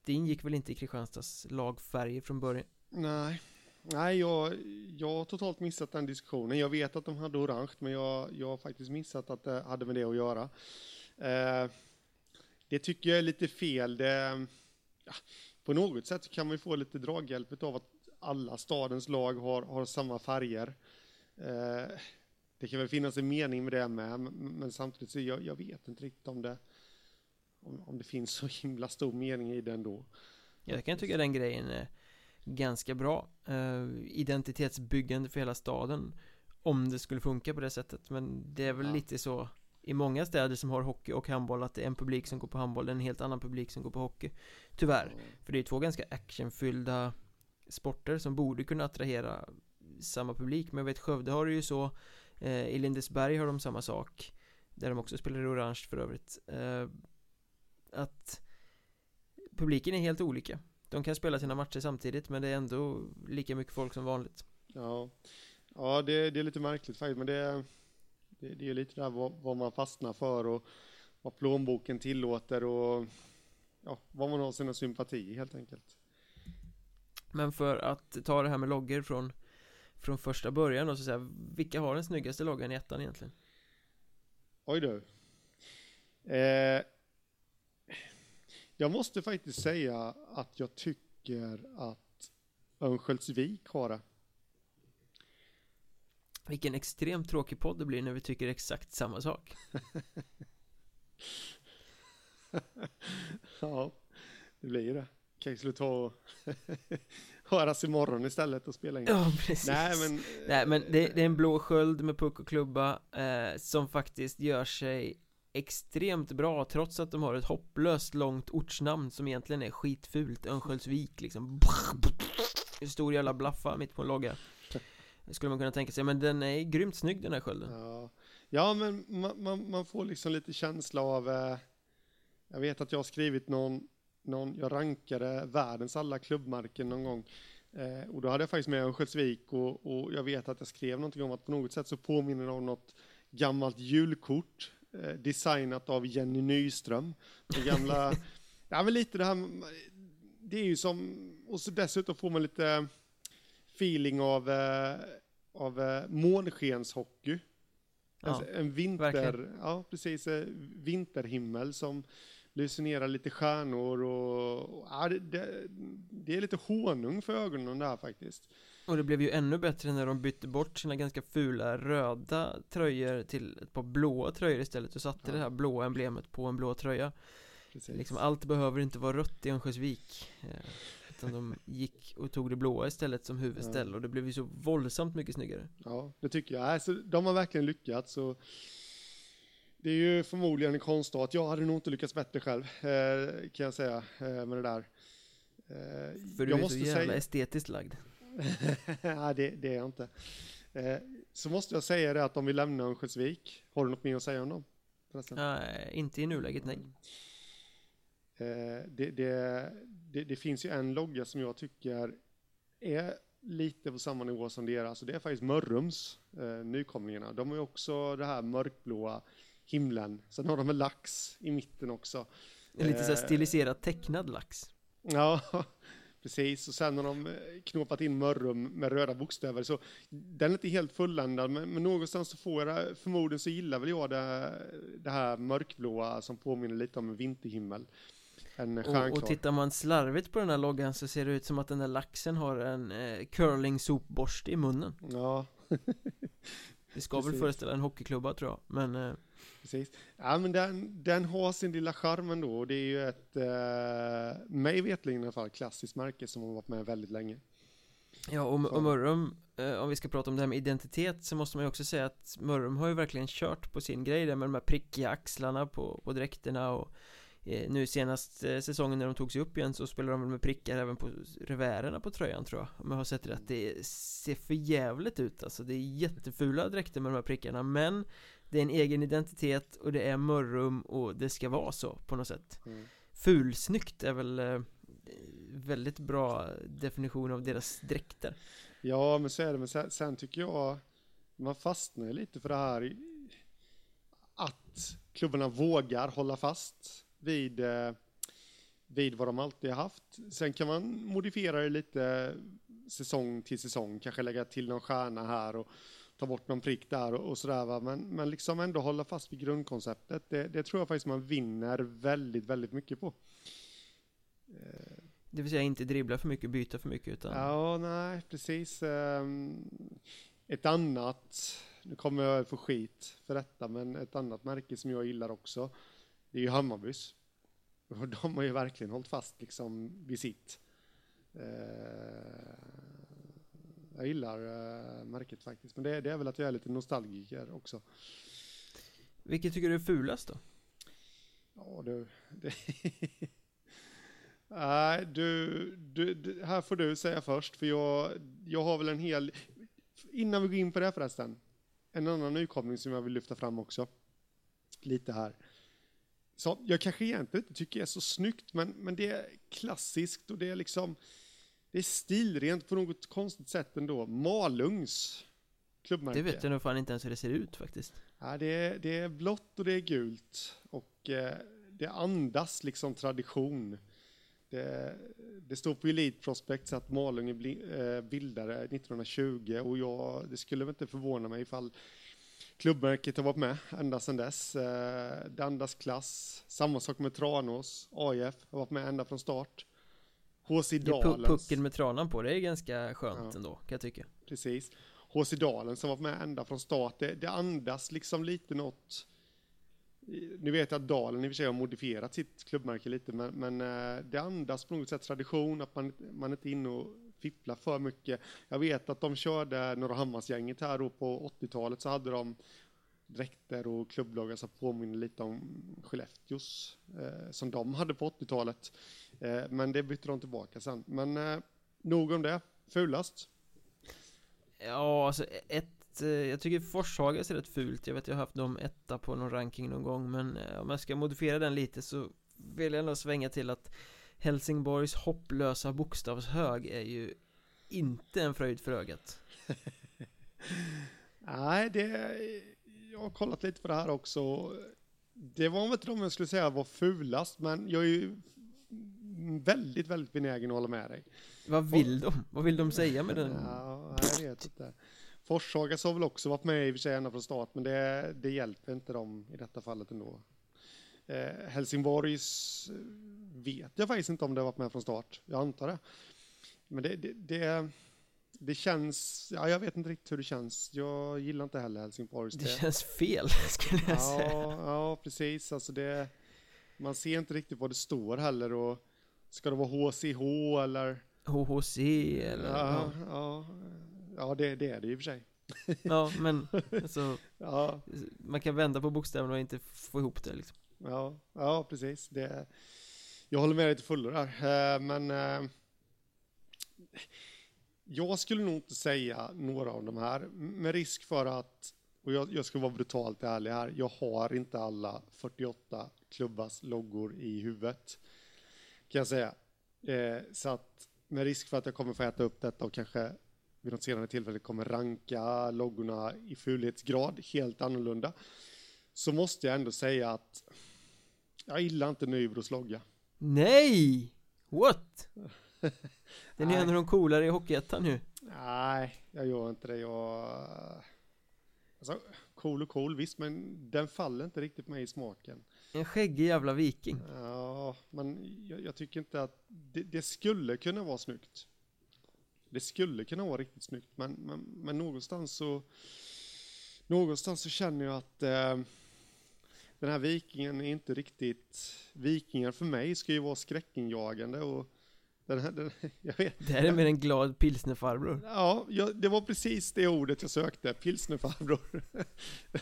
det ingick väl inte i Kristianstads lagfärger från början? Nej, nej jag, jag har totalt missat den diskussionen. Jag vet att de hade orange, men jag, jag har faktiskt missat att det hade med det att göra. Eh, det tycker jag är lite fel. Det, ja, på något sätt kan man ju få lite draghjälp av att alla stadens lag har, har samma färger. Eh, det kan väl finnas en mening med det med, men, samtidigt så jag, jag vet inte riktigt om det, om, om det finns så himla stor mening i det ändå. Jag kan tycka den grejen är ganska bra eh, Identitetsbyggande för hela staden Om det skulle funka på det sättet Men det är väl Ja. lite så I många städer som har hockey och handboll Att det är en publik som går på handboll är en helt annan publik som går på hockey. Tyvärr. För det är två ganska actionfyllda Sporter som borde kunna attrahera Samma publik. Men jag vet Skövde har det ju så eh, I Lindesberg har de samma sak Där de också spelar i orange för övrigt. Eh, Att Publiken är helt olika. De kan spela sina matcher samtidigt men det är ändå lika mycket folk som vanligt. Ja, ja det, det är lite märkligt faktiskt, men det, det, det är lite där vad, vad man fastnar för och vad plånboken tillåter och ja, vad man har sina sympatier helt enkelt. Men för att ta det här med loggor från Från första början då så säga Vilka har den snyggaste loggan i ettan egentligen? Oj du. Eh, jag måste faktiskt säga att jag tycker att Örnsköldsvik har det. Vilken extremt tråkig podd det blir när vi tycker exakt samma sak. Ja, det blir ju det. Kanske skulle ta och höras imorgon istället och spela in. Ja precis. Nej men, Nej men det, det är en blå sköld med puck och klubba eh, Som faktiskt gör sig Extremt bra trots att de har ett hopplöst långt ortsnamn som egentligen är skitfult. Örnsköldsvik liksom. Stor jävla blaffa mitt på en logga Skulle man kunna tänka sig, men den är grymt snygg den här skölden Ja, ja men man, man, man får liksom lite känsla av, eh, jag vet att jag har skrivit någon, någon, jag rankade världens alla klubbmärken någon gång. Eh, och då hade jag faktiskt med Örnsköldsvik och, och jag vet att jag skrev någonting om att på något sätt så påminner det om något gammalt julkort eh, designat av Jenny Nyström. Det gamla, ja men lite det här, det är ju som, och så dessutom får man lite feeling av, eh, av eh, månskenshockey. Ja, Alltså en vinter, verkligen. ja precis, eh, vinterhimmel som lyser ner lite stjärnor och, och ja, det, det, det, är lite honung för ögonen där faktiskt. Och det blev ju ännu bättre när de bytte bort sina ganska fula röda tröjor till ett par blåa tröjor istället och satte ja. det här blåa emblemet på en blå tröja. Precis. Liksom allt behöver inte vara rött i Örnsköldsvik. Utan de gick och tog det blåa istället som huvudställ ja. och det blev ju så våldsamt mycket snyggare. Ja, det tycker jag. Alltså, de har verkligen lyckats. Och det är ju förmodligen en konstart. Jag hade nog inte lyckats bättre själv, eh, kan jag säga, eh, med det där. Eh, För du är så jävla säga... estetiskt lagd. nej, det, det, är jag inte. Så måste jag säga det att om vi lämnar Örnsköldsvik, har du något mer att säga om dem? Nej, inte i nuläget, nej. Eh, det, det, det, det, finns ju en logga som jag tycker är lite på samma nivå som deras, och det är faktiskt Mörrums, eh, nykomlingarna. De har ju också det här mörkblåa himlen. Sen har de en lax i mitten också. En lite så stiliserat tecknad lax. Ja, precis. Och sen har de eh, knåpat in Mörrum med röda bokstäver. Så den är inte helt fulländad, men, men någonstans så får jag förmodligen så gillar väl jag det, det här mörkblåa som påminner lite om en vinterhimmel. Och, och tittar man slarvigt på den här loggan så ser det ut som att den där laxen har en eh, curling sopborste i munnen. Ja. det ska Precis. väl föreställa en hockeyklubba tror jag, men eh, Precis. Ja, men den, den har sin lilla charm ändå. Och det är ju ett, eh, mig vetligen i alla fall, klassiskt märke som har varit med väldigt länge. Ja, och, och Mörrum, eh, om vi ska prata om det här med identitet så måste man ju också säga att Mörrum har ju verkligen kört på sin grej där med de här prickiga axlarna på, på dräkterna och nu senast eh, säsongen när de tog sig upp igen så spelade de med prickar även på revärerna på tröjan tror jag Om jag har sett rätt, det ser för jävligt ut alltså. Det är jättefula dräkter med de här prickarna men det är en egen identitet och det är mörrum och det ska vara så på något sätt. Mm. Fulsnyggt är väl eh, väldigt bra definition av deras dräkter. Ja men så är det, men sen, sen tycker jag Man fastnar lite för det här Att klubbarna vågar hålla fast vid eh, vid vad de alltid har haft. Sen kan man modifiera det lite säsong till säsong, kanske lägga till någon stjärna här och ta bort någon prick där och, och sådär va. Men, men liksom ändå hålla fast vid grundkonceptet. Det, det tror jag faktiskt man vinner väldigt, väldigt mycket på. Det vill säga inte dribbla för mycket, byta för mycket utan... Ja, nej, precis. Ehm, ett annat, nu kommer jag få skit för detta, men ett annat märke som jag gillar också, det är ju Hammarbys. Och de har ju verkligen hållit fast liksom vid sitt. Ehm, jag gillar uh, märket faktiskt. Men det, det, är väl att jag är lite nostalgiker också. Vilket tycker du är fulast då? Ja du, det... Nej, du, du, du, här får du säga först, för jag, jag har väl en hel... Innan vi går in på det förresten, en annan nykomling som jag vill lyfta fram också. Lite här. Så jag kanske egentligen inte tycker är så snyggt, men, men det är klassiskt och det är liksom det är stilrent på något konstigt sätt ändå. Malungs klubbmärke. Det vet jag nog fan inte ens hur det ser ut faktiskt. Ja, det är, det är blått och det är gult. Och eh, det andas liksom tradition. Det, det står på Elite Prospects att Malung är eh, bildade 1920 och jag, det skulle väl inte förvåna mig ifall klubbmärket har varit med ända sedan dess. Eh, det andas klass. Samma sak med Tranås. AIF har varit med ända från start. HC Dalens. Pucken med tranan på, det är ganska skönt ja. ändå, kan jag tycka. Precis. HC Dalen som varit med ända från start, det, det andas liksom lite något nu vet jag att Dalen i och för sig har modifierat sitt klubbmärke lite, men, men eh, det andas på något sätt tradition, att man, man inte är inne och Fippla för mycket. Jag vet att de körde Norrahammarsgänget här då på 80-talet, så hade de dräkter och klubblagar som påminner lite om Skellefteås, eh, som de hade på 80-talet. Eh, men det bytte de tillbaka sen. Men eh, nog om det. Fulast? Ja, alltså ett, eh, jag tycker Forshaga ser rätt fult. Jag vet jag har haft dem etta på någon ranking någon gång. Men eh, om jag ska modifiera den lite så vill jag nog svänga till att Helsingborgs hopplösa bokstavshög är ju inte en fröjd för ögat. Nej, det jag har kollat lite på det här också. Det var inte de jag skulle säga var fulast, men jag är ju väldigt, väldigt benägen att hålla med dig. Vad vill de? Vad vill de säga med den? Ja, jag vet inte. Forshagas har väl också varit med i och för sig ända från start, men det, det hjälper inte dem i detta fallet ändå. Eh, Helsingborgs eh, vet jag faktiskt inte om det har varit med från start. Jag antar det. Men det, det, det, det känns, ja, jag vet inte riktigt hur det känns. Jag gillar inte heller Helsingborgs. Det känns fel skulle jag ja, säga. Ja, precis. Alltså det, man ser inte riktigt vad det står heller. Och ska det vara HCH eller? HHC eller? Ja, ja. ja det, det är det i och för sig. Ja, men alltså, Ja, man kan vända på bokstäverna och inte få ihop det liksom ja, ja precis. Det, jag håller med dig till fullo där. Eh, men eh, jag skulle nog inte säga några av de här. Med risk för att, och jag, jag ska vara brutalt ärlig här, jag har inte alla 48 klubbas loggor i huvudet. Kan jag säga. Eh, så att med risk för att jag kommer få äta upp detta och kanske vid något senare tillfälle kommer ranka loggorna i fulhetsgrad helt annorlunda. Så måste jag ändå säga att jag gillar inte Nybros logga. Nej! What? Den är en av de coolare i Hockeyettan nu. Nej, jag gör inte det. Jag... Alltså, cool och cool, visst, men den faller inte riktigt mig i smaken. En skäggig jävla viking. Ja, men jag, jag tycker inte att det, det skulle kunna vara snyggt. Det skulle kunna vara riktigt snyggt, men, men, men någonstans så någonstans så känner jag att eh, den här vikingen är inte riktigt vikingar för mig ska ju vara skräckinjagande och den här, den, jag vet, Det här är mer en glad pilsnerfarbror. Ja, jag, det var precis det ordet jag sökte, pilsnerfarbror.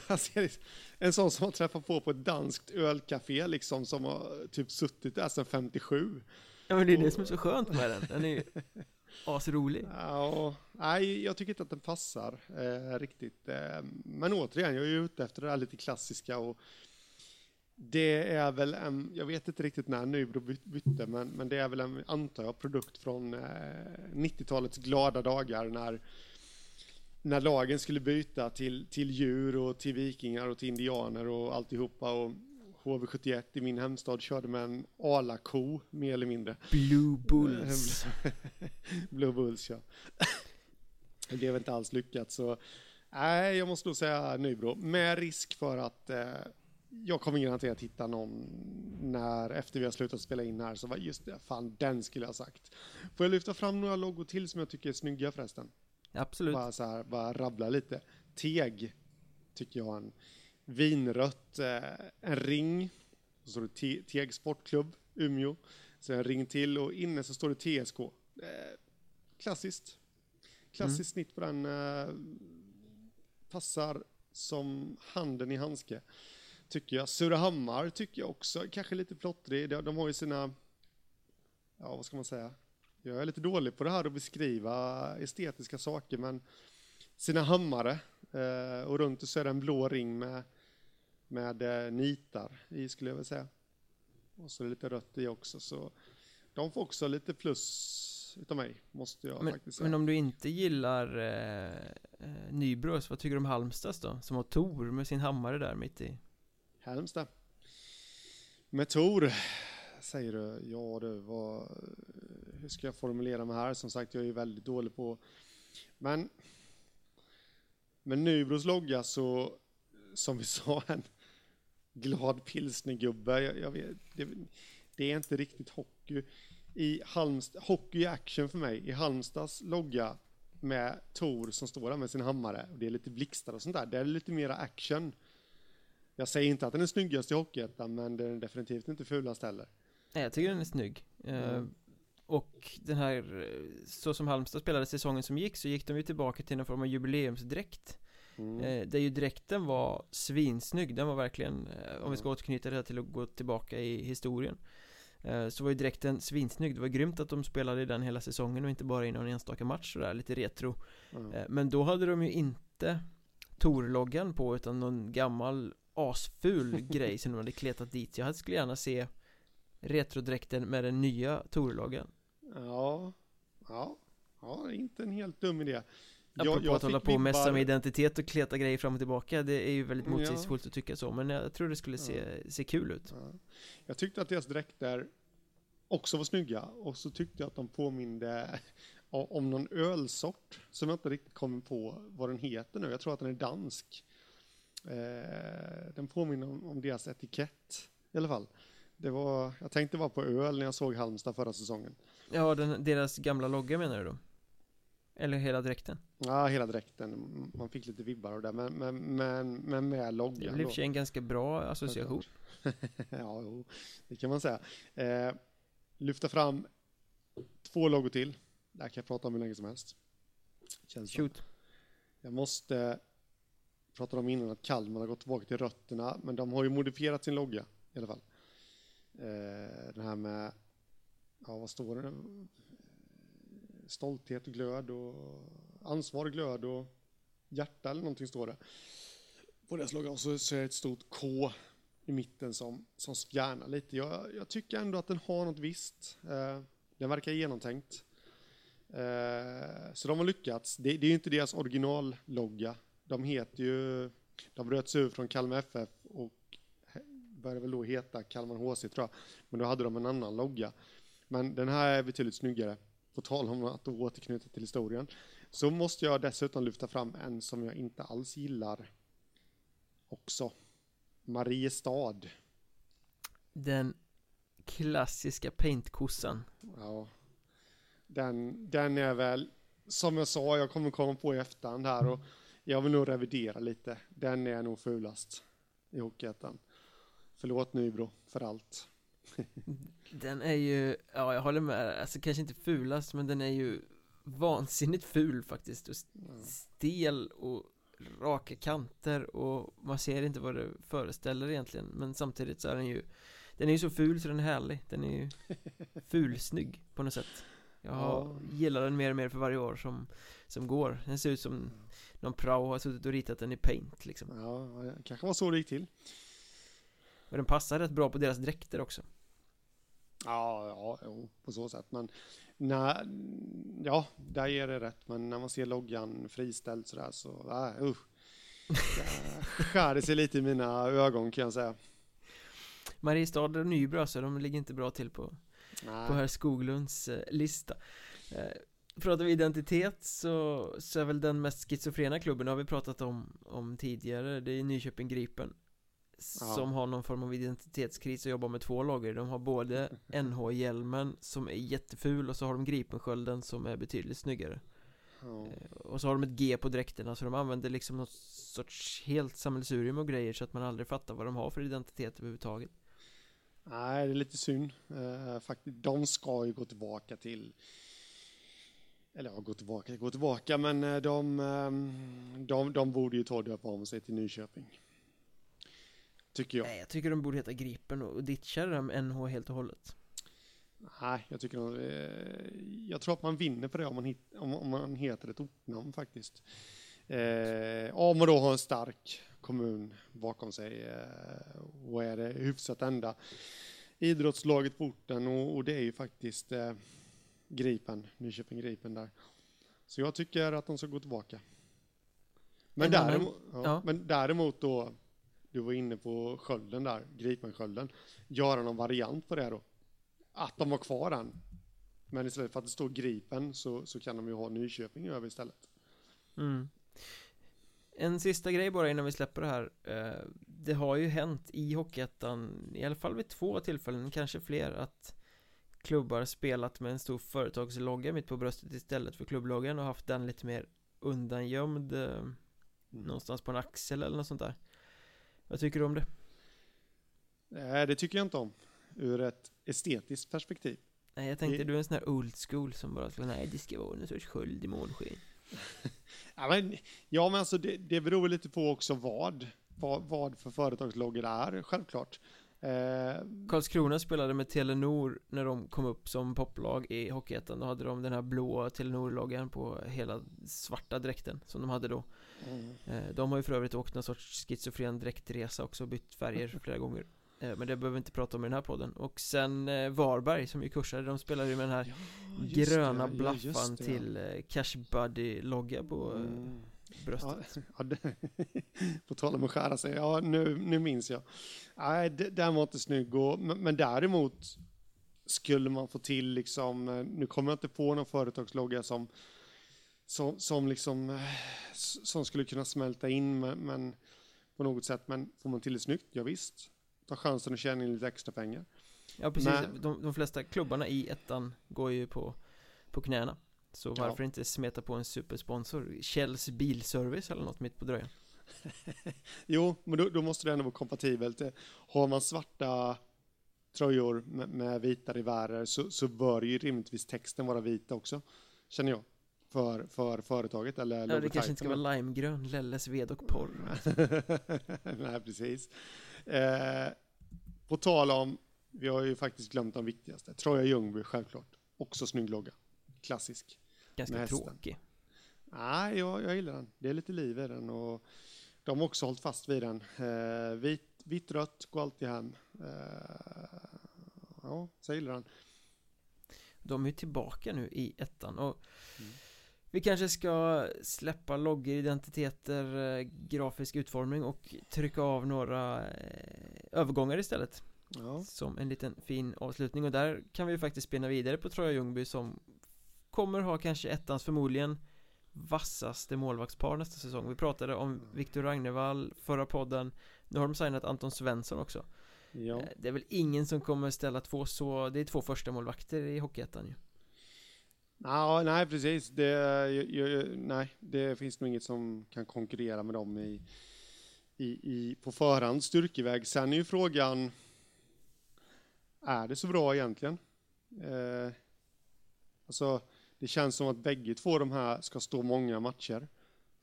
Ser en sån som har träffat på på ett danskt ölcafé liksom, som har typ suttit där sedan 57. Ja men det är det som är så skönt med den. Den är ju asrolig. Ja, nej, jag tycker inte att den passar eh, riktigt. Eh, men återigen, jag är ju ute efter det där lite klassiska och det är väl en, jag vet inte riktigt när Nybro byt- bytte, men, men det är väl en, antar jag, produkt från eh, 90-talets glada dagar när, när lagen skulle byta till, till djur och till vikingar och till indianer och alltihopa och HV71 i min hemstad körde med en alako mer eller mindre. Blue Bulls. Blue Bulls ja. Det blev inte alls lyckat så nej, jag måste nog säga Nybro med risk för att eh, jag kommer garanterat hitta någon när efter vi har slutat spela in här så var just det, fan den skulle jag ha sagt. Får jag lyfta fram några loggor till som jag tycker är snygga förresten? Absolut. Bara så här, bara rabbla lite. Teg tycker jag en vinrött, eh, en ring, så står det Te- Teg Sportklubb, Umeå. Så en ring till och inne så står det TSK. Eh, klassiskt. Klassiskt snitt på den. Eh, passar som handen i handske. Tycker jag. Surahammar tycker jag också, kanske lite plottrig. De, de har ju sina, ja vad ska man säga? Jag är lite dålig på det här att beskriva estetiska saker, men sina hammare eh, och runt så är det en blå ring med, med eh, nitar i skulle jag vilja säga. Och så är det lite rött i också, så de får också lite plus utav mig, måste jag Men, faktiskt säga. men om du inte gillar eh, eh, Nybros, vad tycker du om Halmstads då? Som har Tor med sin hammare där mitt i. Halmstad. Med Tor, säger du. Ja du, vad, hur ska jag formulera mig här? Som sagt, jag är ju väldigt dålig på... Men... Med Nybros logga så, som vi sa, en glad pilsnergubbe. Jag, jag vet, det, det är inte riktigt hockey. I Halmstad, hockey är action för mig. I Halmstads logga med Tor som står där med sin hammare och det är lite blixtar och sånt där. Det är lite mera action. Jag säger inte att den är snyggast i Hockeyettan, men den är definitivt inte fulast heller. Nej, jag tycker den är snygg. Eh, Mm. Och den här, eh, så som Halmstad spelade säsongen som gick så gick de ju tillbaka till någon form av jubileumsdräkt. Mm. Eh, där ju dräkten var svinsnygg, den var verkligen, eh, om vi ska återknyta det här till att gå tillbaka i historien eh, Så var ju dräkten svinsnygg, det var grymt att de spelade i den hela säsongen och inte bara i någon enstaka match sådär, lite retro. Eh, Men då hade de ju inte Tor-loggan på utan någon gammal asful grej som de hade kletat dit Jag skulle gärna se retrodräkten med den nya Tor-loggan ja, ja, ja, inte en helt dum idé. Apropå att hålla på och messa vibbar- med identitet och kleta grejer fram och tillbaka Det är ju väldigt Ja. motsägelsefullt att tycka så Men jag tror det skulle se, se kul ut Ja. Jag tyckte att deras dräkter också var snygga och så tyckte jag att de påminde om någon ölsort som jag inte riktigt kommer på vad den heter nu. Jag tror att den är dansk. Eh, den påminner om, om deras etikett i alla fall. Det var, jag tänkte vara på öl när jag såg Halmstad förra säsongen. Ja, den, deras gamla logga menar du då? Eller hela dräkten? Ja, hela dräkten. Man fick lite vibbar av det, men, men, men, men med loggan. Det för sig en ganska bra association. ja, jo, det kan man säga. Eh, lyfta fram två loggor till. Det här kan jag prata om hur länge som helst. Känns Shoot. Jag måste pratade om innan att Kalmar har gått tillbaka till rötterna, men de har ju modifierat sin logga i alla fall. Eh, den här med, ja vad står det? Stolthet och glöd och ansvar, glöd och hjärta eller någonting står det. På deras logga och så, så är det ett stort K i mitten som, som spjärnar lite. Jag, jag tycker ändå att den har något visst. Eh, den verkar genomtänkt. Eh, så de har lyckats. Det, det är ju inte deras originallogga. De heter ju, de bröt sig ur från Kalmar FF och började väl då heta Kalmar HC tror jag. Men då hade de en annan logga. Men den här är betydligt snyggare. På tal om att återknyta till historien. Så måste jag dessutom lyfta fram en som jag inte alls gillar också. Mariestad. Den klassiska paintkossan. Ja. Den, den är väl, som jag sa, jag kommer komma på i efterhand här och jag vill nog revidera lite. Den är nog fulast i Hockeyettan. Förlåt Nybro för allt. den är ju, ja jag håller med, alltså kanske inte fulast men den är ju vansinnigt ful faktiskt och stel och raka kanter och man ser inte vad det föreställer egentligen men samtidigt så är den ju Den är ju så ful så den är härlig, den är ju fulsnygg på något sätt Jag ja. gillar den mer och mer för varje år som, som går. Den ser ut som någon prao har suttit och ritat den i paint liksom. Ja, kanske var så det gick till. Och den passar rätt bra på deras dräkter också. Ja, ja, jo, på så sätt. Men när, ja, där är det rätt, men när man ser loggan friställd sådär så, äh, uh, skär det sig lite i mina ögon kan jag säga. Mariestad och Nybro alltså, de ligger inte bra till på, på herr Skoglunds eh, lista. Eh, pratar vi identitet så, så är väl den mest schizofrena klubben, har vi pratat om, om tidigare, det är Nyköping Gripen som har någon form av identitetskris och jobbar med två lager. De har både NH-hjälmen som är jätteful och så har de Gripenskölden som är betydligt snyggare. Ja. Eh, och så har de ett G på dräkterna så de använder liksom något sorts helt sammelsurium och grejer så att man aldrig fattar vad de har för identitet överhuvudtaget Nej, det är lite synd uh, faktiskt, de ska ju gå tillbaka till eller ja, gå tillbaka, gå tillbaka, men eh, de, de, de borde ju ta döpa om sig till Nyköping. Tycker jag. Nej, jag tycker de borde heta Gripen och ditcha med NH helt och hållet. Nej, jag tycker de, eh, Jag tror att man vinner på det om man, hit, om, om man heter ett ortnamn faktiskt. Eh, om man då har en stark kommun bakom sig eh, och är det hyfsat enda idrottslaget på orten och, och det är ju faktiskt eh, Gripen, Nyköping Gripen där. Så jag tycker att de ska gå tillbaka. Men, däremot, ja, ja. men däremot då du var inne på skölden där, Gripenskölden, göra någon variant på det då. Att de har kvar den. Men istället för att det står Gripen så, så kan de ju ha Nyköping över istället. Mm. En sista grej bara innan vi släpper det här eh, Det har ju hänt i Hockeyettan I alla fall vid två tillfällen, kanske fler Att klubbar spelat med en stor företagslogga mitt på bröstet istället för klubbloggan och haft den lite mer undangömd eh. Någonstans på en axel eller något sånt där vad tycker du om det? Nej, det tycker jag inte om. Ur ett estetiskt perspektiv. Nej, jag tänkte det... du är en sån här old school som bara ska, nej det ska vara en sorts sköld i månsken. Ja, men, ja, men alltså det, det beror lite på också vad, vad, vad för företagsloggar det är, självklart. Eh, Karlskrona spelade med Telenor när de kom upp som poplag i Hockeyettan Då hade de den här blåa Telenor-loggan på hela svarta dräkten som de hade då mm. eh, De har ju för övrigt åkt någon sorts schizofren dräktresa också och bytt färger flera gånger Men det behöver vi inte prata om i den här podden Och sen eh, Varberg som ju kursade, de spelade ju med den här ja, gröna det, blaffan ja, till eh, Cash Buddy-logga på mm bröstet. Ja, ja, på tal om att skära sig, ja nu, nu minns jag. Nej, den var inte snygg, och, men, däremot skulle man få till liksom, eh, nu kommer jag inte på någon företagslogga som, som, som liksom, eh, som skulle kunna smälta in, men, men på något sätt, men får man till det snyggt, ja visst. Ta chansen att tjäna in lite extra pengar. Ja precis, Men- de, de flesta klubbarna i ettan går ju på, på knäna Så Ja. varför inte smeta på en supersponsor? Kjells bilservice eller något mitt på dröjan Jo, men då, då måste det ändå vara kompatibelt. Har man svarta tröjor med, med vita rivärer så, så bör ju rimligtvis texten vara vit också, känner jag. För, för företaget eller Ja det kanske inte ska vara limegrön, Lelles ved och porr Nej, precis. Eh, på tal om, vi har ju faktiskt glömt de viktigaste. Troja Ljungby, självklart. Också snygg logga. Klassisk. Ganska tråkig Nej, jag, jag gillar den. Det är lite liv i den och de har också hållit fast vid den. Eh, vit, vitt, rött, går alltid hem. Eh, ja, så jag gillar den. De är tillbaka nu i ettan och Mm. Vi kanske ska släppa loggor, identiteter, eh, grafisk utformning och trycka av några eh, övergångar istället. Ja, Som en liten fin avslutning. Och där kan vi ju faktiskt spinna vidare på Troja Ljungby som Kommer ha kanske ettans förmodligen vassaste målvaktspar nästa säsong. Vi pratade om Viktor Ragnevall förra podden. Nu har de signat Anton Svensson också. Ja. Eh, Det är väl ingen som kommer ställa två så Det är två första målvakter i Hockeyettan ju Ja, nej, precis. Det, ju, ju, nej, det finns nog inget som kan konkurrera med dem i, i, i, på förhand styrkeväg. Sen är ju frågan, är det så bra egentligen? Eh, alltså, det känns som att bägge två de här ska stå många matcher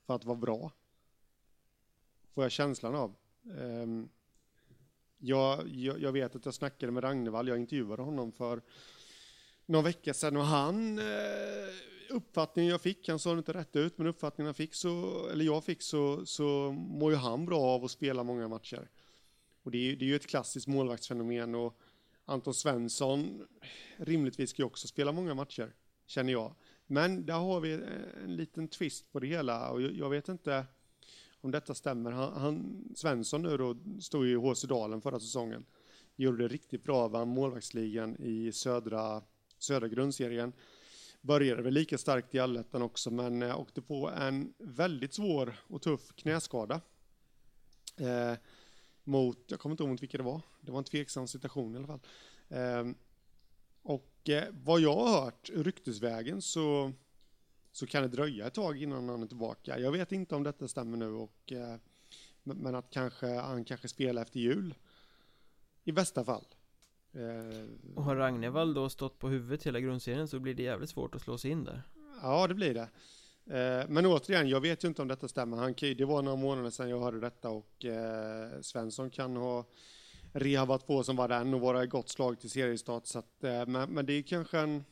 för att vara bra. Får jag känslan av. Eh, jag, jag, jag vet att jag snackade med Ragnevall, jag intervjuade honom för någon vecka sedan och han eh, uppfattningen jag fick, han sa det inte rätt ut, men uppfattningen jag fick så, eller jag fick så, så mår ju han bra av att spela många matcher. Och det är, ju- det är ju ett klassiskt målvaktsfenomen och Anton Svensson rimligtvis ska ju också spela många matcher, känner jag. Men där har vi eh, en liten twist på det hela och jag, jag vet inte om detta stämmer. Han, han, Svensson nu då stod ju i HC Dalen förra säsongen. Gjorde det riktigt bra, vann målvaktsligan i södra södra grundserien. Började väl lika starkt i allettan också, men eh, åkte på en väldigt svår och tuff knäskada. Eh, mot, jag kommer inte ihåg mot vilka det var, det var en tveksam situation i alla fall. Eh, och eh, vad jag har hört ryktesvägen så, så kan det dröja ett tag innan han är tillbaka. Jag vet inte om detta stämmer nu, och, eh, men, men att kanske, han kanske spelar efter jul. I bästa fall. Eh, Och har Ragnevall då stått på huvudet hela grundserien så blir det jävligt svårt att slå sig in där Ja, det blir det. Eh, Men återigen, jag vet ju inte om detta stämmer. Han, det var några månader sedan jag hörde detta och eh, Svensson kan ha rehabat på som var den och vara i gott slag till seriestart. Så att, men, men det är kanske en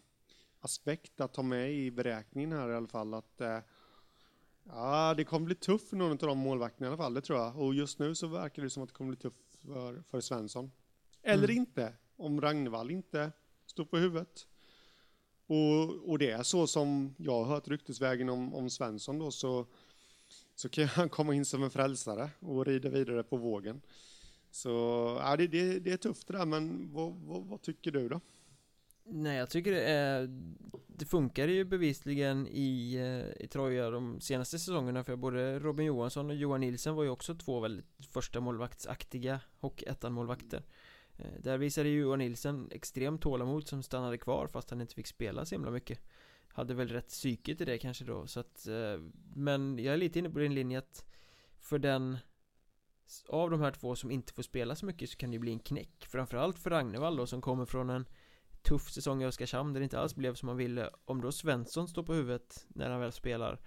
aspekt att ta med i beräkningen här i alla fall. Att, ja, det kommer bli tufft för någon av de målvakterna i alla fall, det tror jag. Och just nu så verkar det som att det kommer bli tufft för, för Svensson. Eller Mm. inte, om Ragnvall inte står på huvudet. Och, och det är så som jag har hört ryktesvägen om, om Svensson då så, så kan han komma in som en frälsare och rida vidare på vågen. Så ja, det, det, det är tufft det där, men vad, vad, vad tycker du då? Nej jag tycker det är Det funkar ju bevisligen i, eh, i Troja de senaste säsongerna för både Robin Johansson och Johan Nilsen var ju också två väldigt första målvaktsaktiga Hockeyettan målvakter Eh, där visade ju Johan Nilsen extremt tålamod som stannade kvar fast han inte fick spela så himla mycket. Hade väl rätt psyket i det kanske då så att eh, Men jag är lite inne på din linje att För den Av de här två som inte får spela så mycket så kan det ju bli en knäck. Framförallt för Ragnevall då som kommer från en tuff säsong i Oskarshamn där det inte alls blev som man ville. Om då Svensson står på huvudet när han väl spelar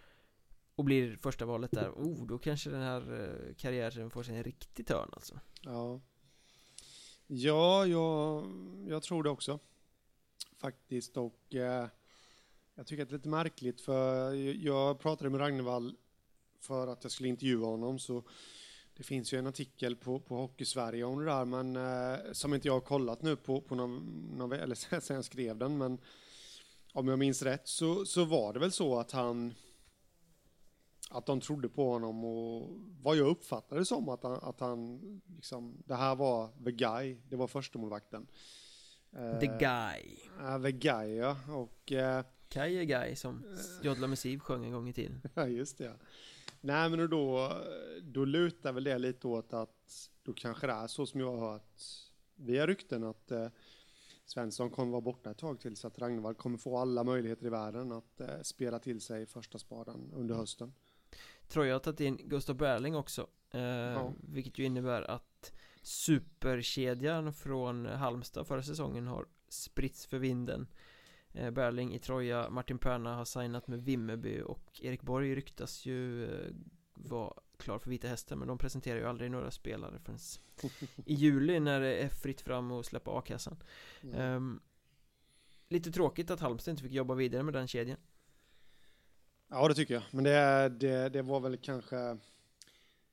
Och blir första valet där, oh då kanske den här eh, karriären får sig en riktig törn alltså. Ja, ja jag, jag tror det också. Faktiskt. Och eh, jag tycker att det är lite märkligt för jag pratade med Ragnevall för att jag skulle intervjua honom så det finns ju en artikel på, på Hockey-Sverige om det där men eh, som inte jag har kollat nu på, på någon, någon, eller sen jag skrev den men om jag minns rätt så, så var det väl så att han att de trodde på honom och vad jag uppfattade som att han, att han liksom, det här var the guy, det var första målvakten. The Guy Uh, the guy ja, och eh, Kai är Guy som Jodla med Siv sjöng en gång i tiden Ja, just det. Nej, men då, då lutar väl det lite åt att då kanske det är så som jag har hört via rykten att eh, Svensson kommer vara borta ett tag till så att Ragnvald kommer få alla möjligheter i världen att eh, spela till sig första spaden under hösten. Troja har tagit in Gustav Berling också eh, ja. Vilket ju innebär att Superkedjan från Halmstad förra säsongen har spritts för vinden eh, Berling i Troja, Martin Perna har signat med Vimmerby och Erik Borg ryktas ju eh, vara klar för Vita Hästen men de presenterar ju aldrig några spelare förrän i juli när det är fritt fram att släppa a-kassan mm. um, Lite tråkigt att Halmstad inte fick jobba vidare med den kedjan Ja det tycker jag, men det, det, det var väl kanske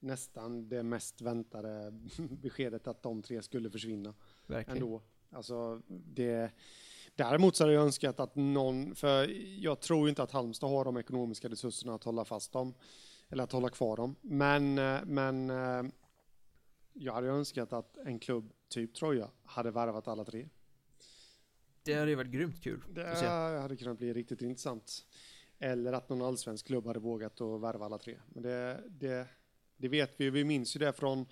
nästan det mest väntade beskedet att de tre skulle försvinna. Verkligen. Ändå. Alltså, det, däremot så hade jag önskat att någon, för jag tror inte att Halmstad har de ekonomiska resurserna att hålla fast dem, eller att hålla kvar dem. Men, men jag hade önskat att en klubb, typ Troja, hade värvat alla tre. Det hade ju varit grymt kul. Det hade kunnat bli riktigt intressant. Eller att någon allsvensk klubb hade vågat att värva alla tre. Men det, det, det vet vi, vi minns ju det från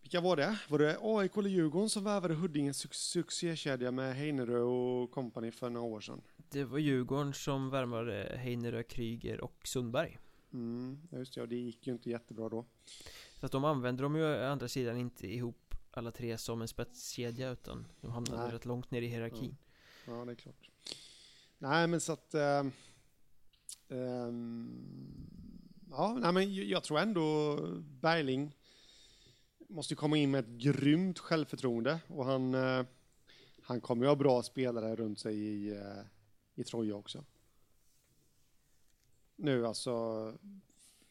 vilka var det? Var det AIK eller Djurgården som värvade Huddinges succékedja med Heinerö och kompani för några år sedan? Det var Djurgården som värvade Heinerö, Kryger och Sundberg. Mm, just det, och det gick ju inte jättebra då. Fast de använder de ju å andra sidan inte ihop alla tre som en spetskedja utan de hamnade Nej. rätt långt ner i hierarkin. Ja. ja, det är klart. Nej, men så att... Ähm, ja, nej, men jag tror ändå Berling måste komma in med ett grymt självförtroende och han, äh, han kommer ju ha bra spelare runt sig i, äh, i Troja också. Nu alltså,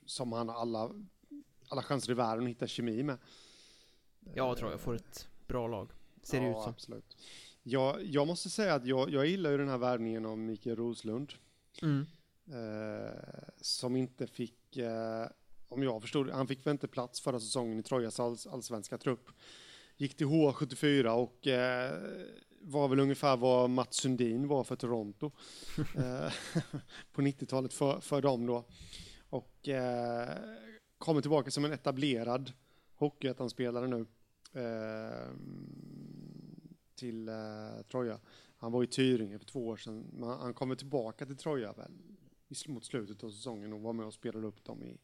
som han har alla, alla chanser i världen att hitta kemi med. Jag tror jag får ett bra lag, ser det ja, ut som. absolut. Jag, jag måste säga att jag, jag gillar ju den här värvningen av Mikael Roslund. Mm. Eh, som inte fick, eh, om jag förstod han fick väl inte plats förra säsongen i Trojas alls, allsvenska trupp. Gick till H74 och eh, var väl ungefär vad Mats Sundin var för Toronto på 90-talet för, för dem då. Och kommer tillbaka som en etablerad Hockeyettan-spelare nu till Troja. Han var i Tyringe för två år sedan, men han kommer tillbaka till Troja väl mot slutet av säsongen och var med och spelade upp dem i,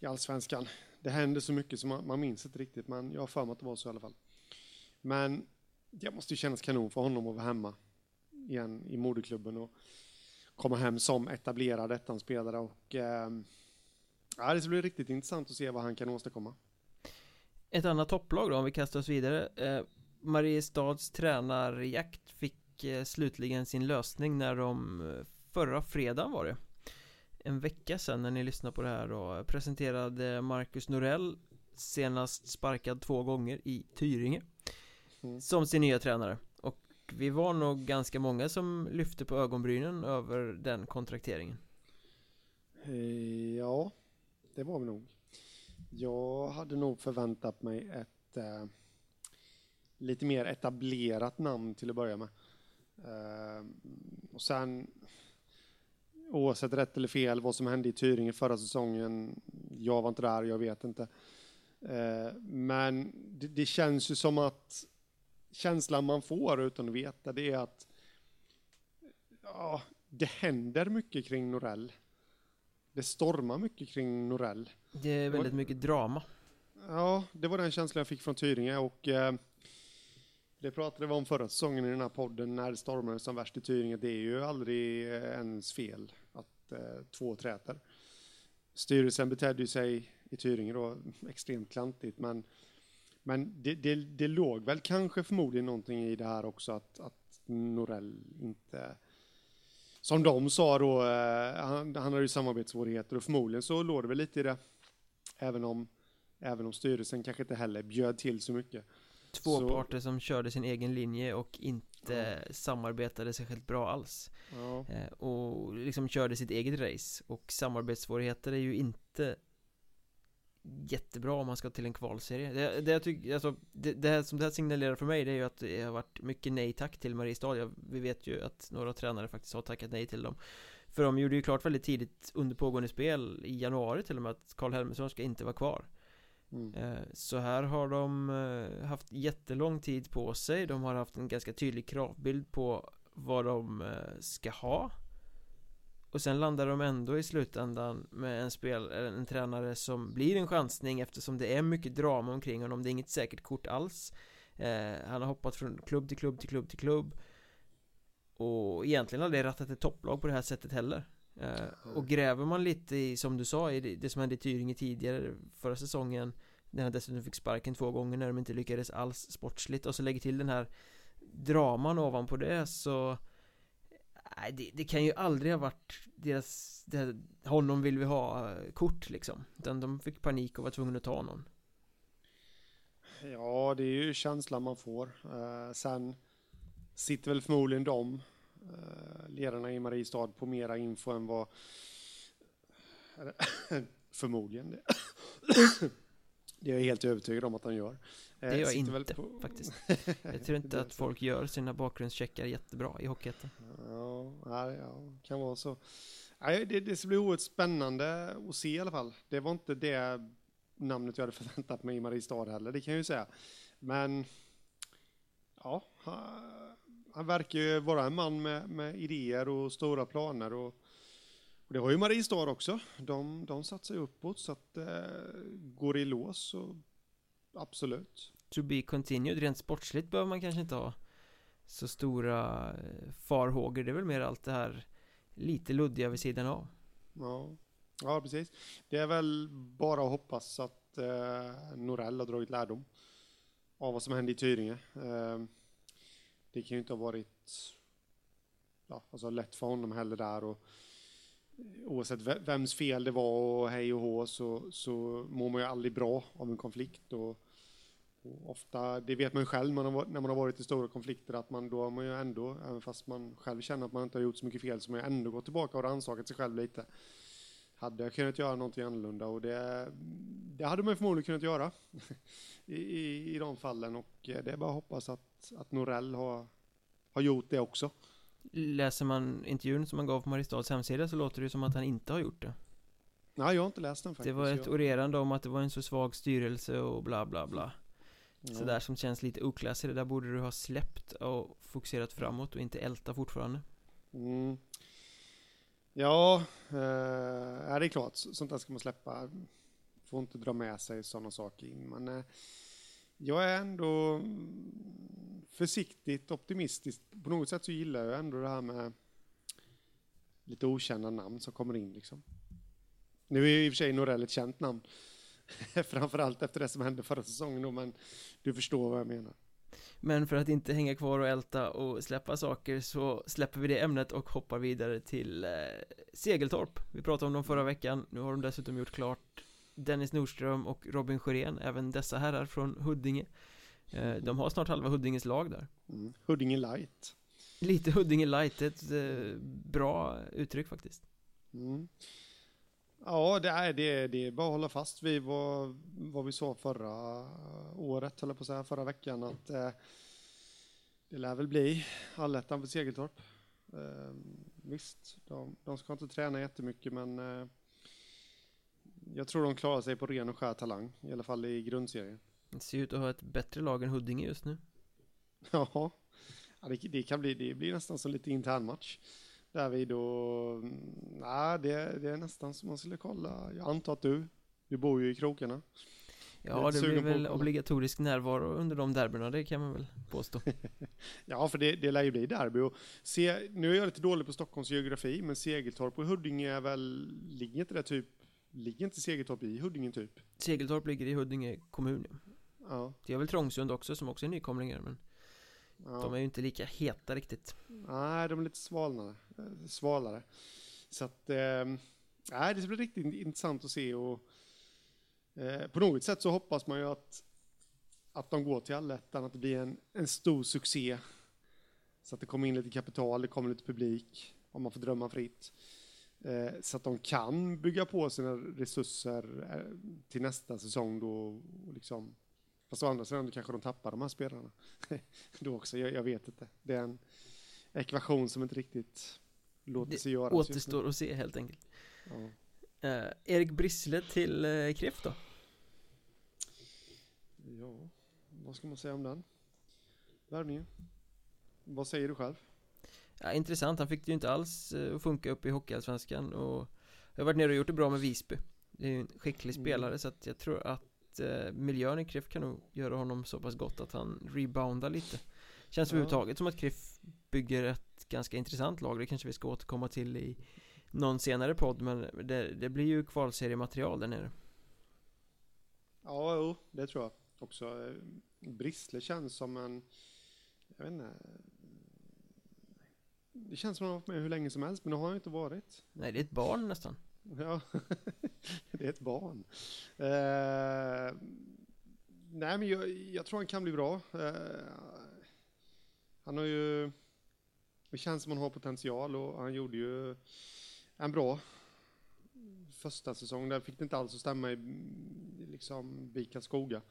i allsvenskan. Det hände så mycket så man, man minns inte riktigt, men jag har för mig att det var så i alla fall. Men det måste ju kännas kanon för honom att vara hemma igen i moderklubben och komma hem som etablerad ettanspelare och eh, ja, det ska bli riktigt intressant att se vad han kan åstadkomma. Ett annat topplag då, om vi kastar oss vidare. Eh, Mariestads tränarjakt fick eh, slutligen sin lösning när de eh, förra fredagen var det En vecka sedan när ni lyssnade på det här då presenterade Marcus Norell Senast sparkad två gånger i Tyringe mm. Som sin nya tränare Och vi var nog ganska många som lyfte på ögonbrynen över den kontrakteringen eh, Ja, det var vi nog Jag hade nog förväntat mig ett eh, lite mer etablerat namn till att börja med. Uh, och sen oavsett rätt eller fel, vad som hände i Tyringe förra säsongen. Jag var inte där, jag vet inte. Eh, men det, det, känns ju som att känslan man får utan att veta det är att ja, det händer mycket kring Norell. Det stormar mycket kring Norell. Det är väldigt mycket drama. Ja, det var den känslan jag fick från Tyringe och eh, det pratade vi om förra säsongen i den här podden när det stormade som värst i Tyringe. Det är ju aldrig eh, ens fel att eh, två träter. Styrelsen betedde sig i Tyringe då extremt klantigt, men, men det, det, det låg väl kanske förmodligen någonting i det här också att, att Norell inte som de sa då, eh, han, han hade ju samarbetssvårigheter och förmodligen så låg det väl lite i det. Även om, även om styrelsen kanske inte heller bjöd till så mycket. Två så... parter som körde sin egen linje och inte ja. samarbetade särskilt bra alls. Ja. eh, Och liksom körde sitt eget race. Och samarbetssvårigheter är ju inte Jättebra om man ska till en kvalserie. Det, det jag tycker, alltså det, det, här, som det här signalerar för mig det är ju att det har varit mycket nej tack till Mariestad. Vi vet ju att några tränare faktiskt har tackat nej till dem. För de gjorde ju klart väldigt tidigt under pågående spel i januari till och med att Karl Helmersson ska inte vara kvar mm. Eh, så här har de eh, haft jättelång tid på sig. De har haft en ganska tydlig kravbild på vad de eh, ska ha. Och sen landar de ändå i slutändan med en spel, en tränare som blir en chansning eftersom det är mycket drama omkring honom. Det är inget säkert kort alls. Han har hoppat från klubb till klubb till klubb till klubb. Och egentligen aldrig rattat ett topplag på det här sättet heller eh, Och gräver man lite i, som du sa, i det, det som hände i Tyringe tidigare förra säsongen När han dessutom fick sparken två gånger när de inte lyckades alls sportsligt och så lägger till den här draman ovanpå det så Nej, det, det, kan ju aldrig ha varit deras, det, honom vill vi ha eh, kort liksom. Utan de fick panik och var tvungna att ta någon. Ja, det är ju känslan man får. Uh, Sen sitter väl förmodligen de ledarna i Mariestad på mera info än vad Förmodligen det Det är jag helt övertygad om att han gör Det gör jag inte på... faktiskt Jag tror inte att folk gör sina bakgrundscheckar jättebra i Hockeyettan Ja, ja, kan vara så. Nej, det, det ska bli oerhört spännande att se i alla fall. Det var inte det namnet jag hade förväntat mig i Mariestad heller, det kan jag ju säga. Men ja, han verkar ju vara en man med, med idéer och stora planer. Och, och det har ju Mariestad också. De, de satsar ju uppåt så att det eh, går i lås. Så absolut. To be continued, rent sportsligt behöver man kanske inte ha så stora eh, farhågor Det är väl mer allt det här lite luddiga vid sidan av Ja, ja precis Det är väl bara att hoppas att eh, Norell har dragit lärdom av vad som hände i Tyringe eh, det kan ju inte ha varit ja, alltså lätt för honom heller där och oavsett vems fel det var och hej och hå så, så mår man ju aldrig bra av en konflikt och och ofta, det vet man ju själv man har, när man har varit i stora konflikter, att man då har man ju ändå, även fast man själv känner att man inte har gjort så mycket fel, så har man ju ändå gått tillbaka och rannsakat sig själv lite. Hade jag kunnat göra någonting annorlunda och det, det hade man ju förmodligen kunnat göra i, i, i de fallen och det är bara att hoppas att, att Norell har, har gjort det också. Läser man intervjun som han gav på Mariestads hemsida så låter det som att han inte har gjort det. Nej, jag har inte läst den faktiskt. Det var ett orerande om att det var en så svag styrelse och bla bla bla. Mm. Sådär som känns lite oklassigt, det där borde du ha släppt och fokuserat framåt och inte älta fortfarande mm. Ja, eh, det är klart, sånt där ska man släppa Får inte dra med sig sådana saker in, men eh, jag är ändå försiktigt optimistisk. På något sätt så gillar jag ändå det här med lite okända namn som kommer in liksom. Nu är ju i och för sig Norell ett känt namn. Framförallt efter det som hände förra säsongen då, men du förstår vad jag menar. Men för att inte hänga kvar och älta och släppa saker så släpper vi det ämnet och hoppar vidare till eh, Segeltorp. Vi pratade om dem förra veckan, nu har de dessutom gjort klart Dennis Nordström och Robin Sjörén, även dessa herrar från Huddinge. Eh, de har snart halva Huddinges lag där. Mm. Huddinge light. Lite Huddinge light, ett eh, bra uttryck faktiskt. Mm. Ja, det är, det, det är bara att hålla fast vid vad, vad vi sa förra året, höll på att säga, förra veckan, att eh, det lär väl bli allettan för Segeltorp. Eh, visst, de, de, ska inte träna jättemycket, men eh, jag tror de klarar sig på ren och skär talang, i alla fall i grundserien. Det ser ut att ha ett bättre lag än Huddinge just nu. Ja, det, det kan bli, det blir nästan som lite intern match därvid och nej, det, det är nästan som man skulle kolla. Jag antar att du, du bor ju i krokarna. Ja, det blir väl obligatorisk närvaro under de derbyna, det kan man väl påstå. ja, för det, det lär ju bli derby. Och se, nu är jag lite dålig på Stockholms geografi, men Segeltorp och Huddinge är väl, ligger inte det typ, ligger inte Segeltorp i Huddinge typ? Segeltorp ligger i Huddinge kommun. Ja. Det är väl Trångsund också som också är nykomlingar, men Ja. De är ju inte lika heta riktigt. Nej, de är lite svalnare, eh, svalare. Så att, eh, nej, det ska bli riktigt intressant att se och eh, på något sätt så hoppas man ju att, att de går till allettan, att det blir en, en stor succé. Så att det kommer in lite kapital, det kommer lite publik, om man får drömma fritt. Eh, så att de kan bygga på sina resurser eh, till nästa säsong då liksom Fast å andra sidan kanske de tappar de här spelarna. Då också, jag, jag, vet inte. Det är en ekvation som inte riktigt låter Det sig nu. Återstår att se helt enkelt Ja. eh, Erik Brissle till eh, Kref då? ja, vad ska man säga om den? Värvningen? Vad säger du själv? Ja, intressant, han fick det ju inte alls eh, att funka upp i Hockeyallsvenskan och Jag har varit nere och gjort det bra med Visby Det är ju en skicklig Mm. spelare så att jag tror att eh, miljön i Kref kan nog göra honom så pass gott att han reboundar lite Känns Ja. överhuvudtaget som att Kref bygger ett ganska intressant lag, det kanske vi ska återkomma till i någon senare podd men det, det blir ju kvalseriematerial där nere Ja, jo, det tror jag också. Eh, Brissle känns som en, jag vet inte. Det känns som att han har varit med hur länge som helst, men det har han ju inte varit. Nej, det är ett barn nästan Ja, det är ett barn. Eh, nej, men jag, jag tror han kan bli bra. Eh, han har ju, det känns som han har potential och han gjorde ju en bra första säsong. Där fick det inte alls att stämma i liksom BIK Karlskoga.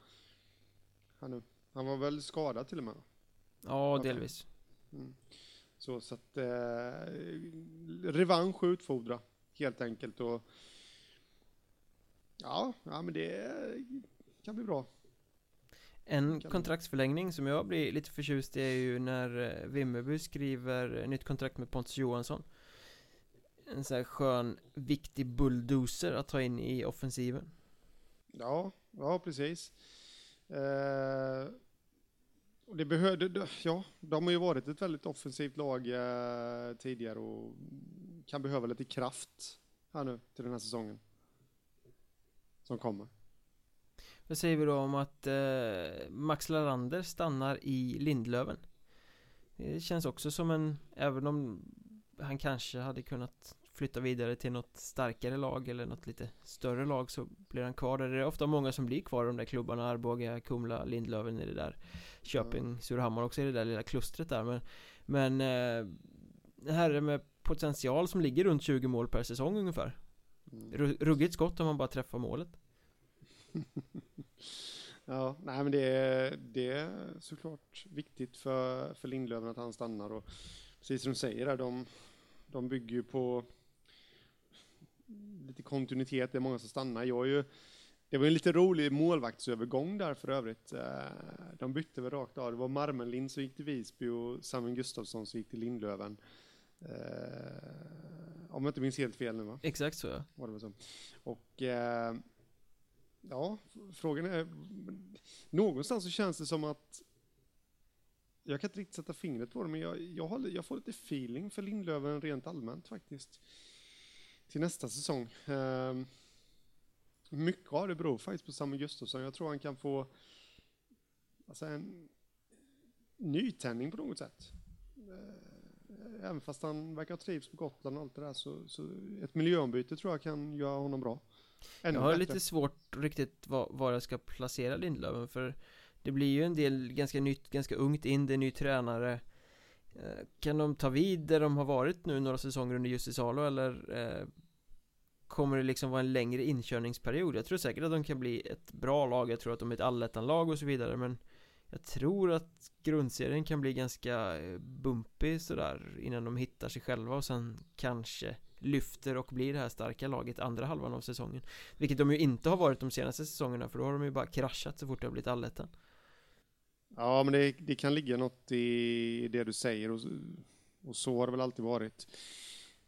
Han, han var väl skadad till och med? Ja, delvis Mm. Så, så att eh, revansch utfordra helt enkelt och ja, ja men det kan bli bra. En kontraktsförlängning som jag blir lite förtjust i är ju när eh, Vimmerby skriver nytt kontrakt med Pontus Johansson En sån här skön, viktig bulldozer att ta in i offensiven Ja, ja precis. Eh, och det behövde, ja, de har ju varit ett väldigt offensivt lag eh, tidigare och kan behöva lite kraft här nu till den här säsongen. Som kommer. Vad säger vi då om att eh, Max Larander stannar i Lindlöven? Det känns också som en, även om han kanske hade kunnat flytta vidare till något starkare lag eller något lite större lag så blir han kvar där. Det är ofta många som blir kvar i de där klubbarna, Arboga, Kumla, Lindlöven i det där. Köping, Surahammar också i det där lilla klustret där. Men Men eh, det här är med potential som ligger runt 20 mål per säsong ungefär. Mm. Ru- Ruggigt skott om man bara träffar målet. Ja, nej men det är, det är såklart viktigt för, för Lindlöven att han stannar och precis som du säger där, de, de bygger ju på lite kontinuitet, det är många som stannar. Jag är ju, det var en lite rolig målvaktsövergång där för övrigt. Eh, De bytte väl rakt av. Det var Marmenlind som gick till Visby och Samuel Gustafsson som gick till Lindlöven. Eh, Om jag inte minns helt fel nu va? Exakt så ja var det så. Och eh, ja, frågan är, någonstans så känns det som att jag kan inte riktigt sätta fingret på det, men jag, jag, har, jag får lite feeling för Lindlöven rent allmänt faktiskt. Till nästa säsong. Eh, mycket av det beror faktiskt på Samuel Gustafsson. Jag tror han kan få alltså en nytändning på något sätt. Eh, Även fast han verkar ha trivs på Gotland och allt det där så, så ett miljöombyte tror jag kan göra honom bra. Ännu Jag har bättre. lite svårt riktigt var, var jag ska placera Lindlöven för Det blir ju en del ganska nytt, ganska ungt in, det är ny tränare Eh, kan de ta vid där de har varit nu några säsonger under Jussi Salo eller eh, Kommer det liksom vara en längre inkörningsperiod? Jag tror säkert att de kan bli ett bra lag, jag tror att de är ett allettan-lag och så vidare men Jag tror att grundserien kan bli ganska eh, bumpig sådär innan de hittar sig själva och sen kanske lyfter och blir det här starka laget andra halvan av säsongen. Vilket de ju inte har varit de senaste säsongerna för då har de ju bara kraschat så fort det har blivit allettan. Ja, men det, det kan ligga något i det du säger och, och så har det väl alltid varit.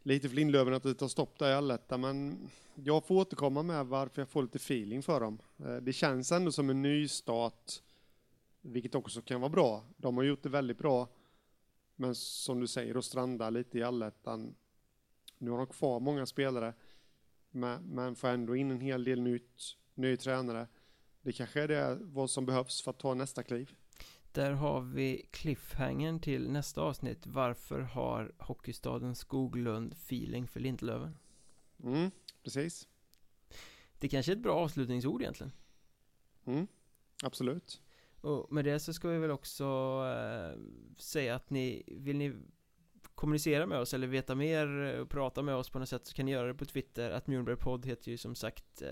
Lite för Lindlöven att det tar stopp där i allettan, men jag får återkomma med varför jag får lite feeling för dem. Eh, det känns ändå som en ny start, vilket också kan vara bra. De har gjort det väldigt bra, men som du säger, att stranda lite i allettan. Nu har de kvar många spelare, men, men får ändå in en hel del nytt, ny tränare. Det kanske är det vad som behövs för att ta nästa kliv. Där har vi cliffhangern till nästa avsnitt Varför har Hockeystaden Skoglund feeling för Lindlöven? Mm, precis. Det kanske är ett bra avslutningsord egentligen Mm, absolut. Och med det så ska vi väl också eh, säga att ni, vill ni kommunicera med oss eller veta mer och prata med oss på något sätt så kan ni göra det på Twitter, att Mjornberg heter ju som sagt eh,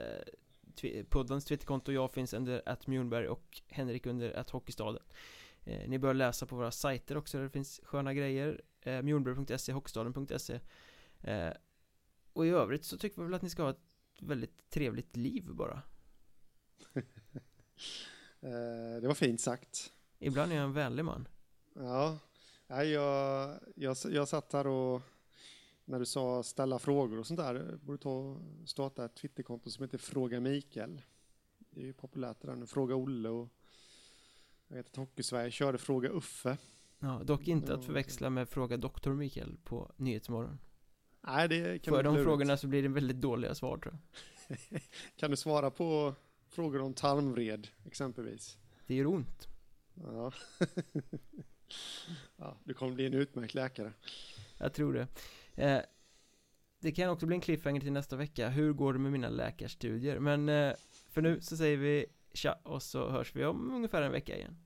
poddens Twitterkonto, jag finns under att Mjornberg och Henrik under att Hockeystaden. Eh, Ni bör läsa på våra sajter också där det finns sköna grejer. Eh, Mjornberg.se, Hockeystaden.se eh, Och i övrigt så tycker vi väl att ni ska ha ett väldigt trevligt liv bara. Eh, det var fint sagt. Ibland är jag en vänlig man. Ja, Nej, jag, jag, jag satt här och när du sa ställa frågor och sånt där, borde ta och starta ett Twitterkonto som heter Fråga Mikael. Det är ju populärt det där nu, Fråga Olle och jag vet att Hockeysverige körde Fråga Uffe. Ja, dock inte att förväxla med Fråga Doktor Mikael på Nyhetsmorgon Nej, det kan För de lurigt. frågorna så blir det väldigt dåliga svar tror jag Kan du svara på frågor om tarmvred exempelvis? Det gör ont Ja. ja, du kommer bli en utmärkt läkare. Jag tror det eh, Det kan också bli en cliffhanger till nästa vecka Hur går det med mina läkarstudier? Men eh, för nu så säger vi tja och så hörs vi om ungefär en vecka igen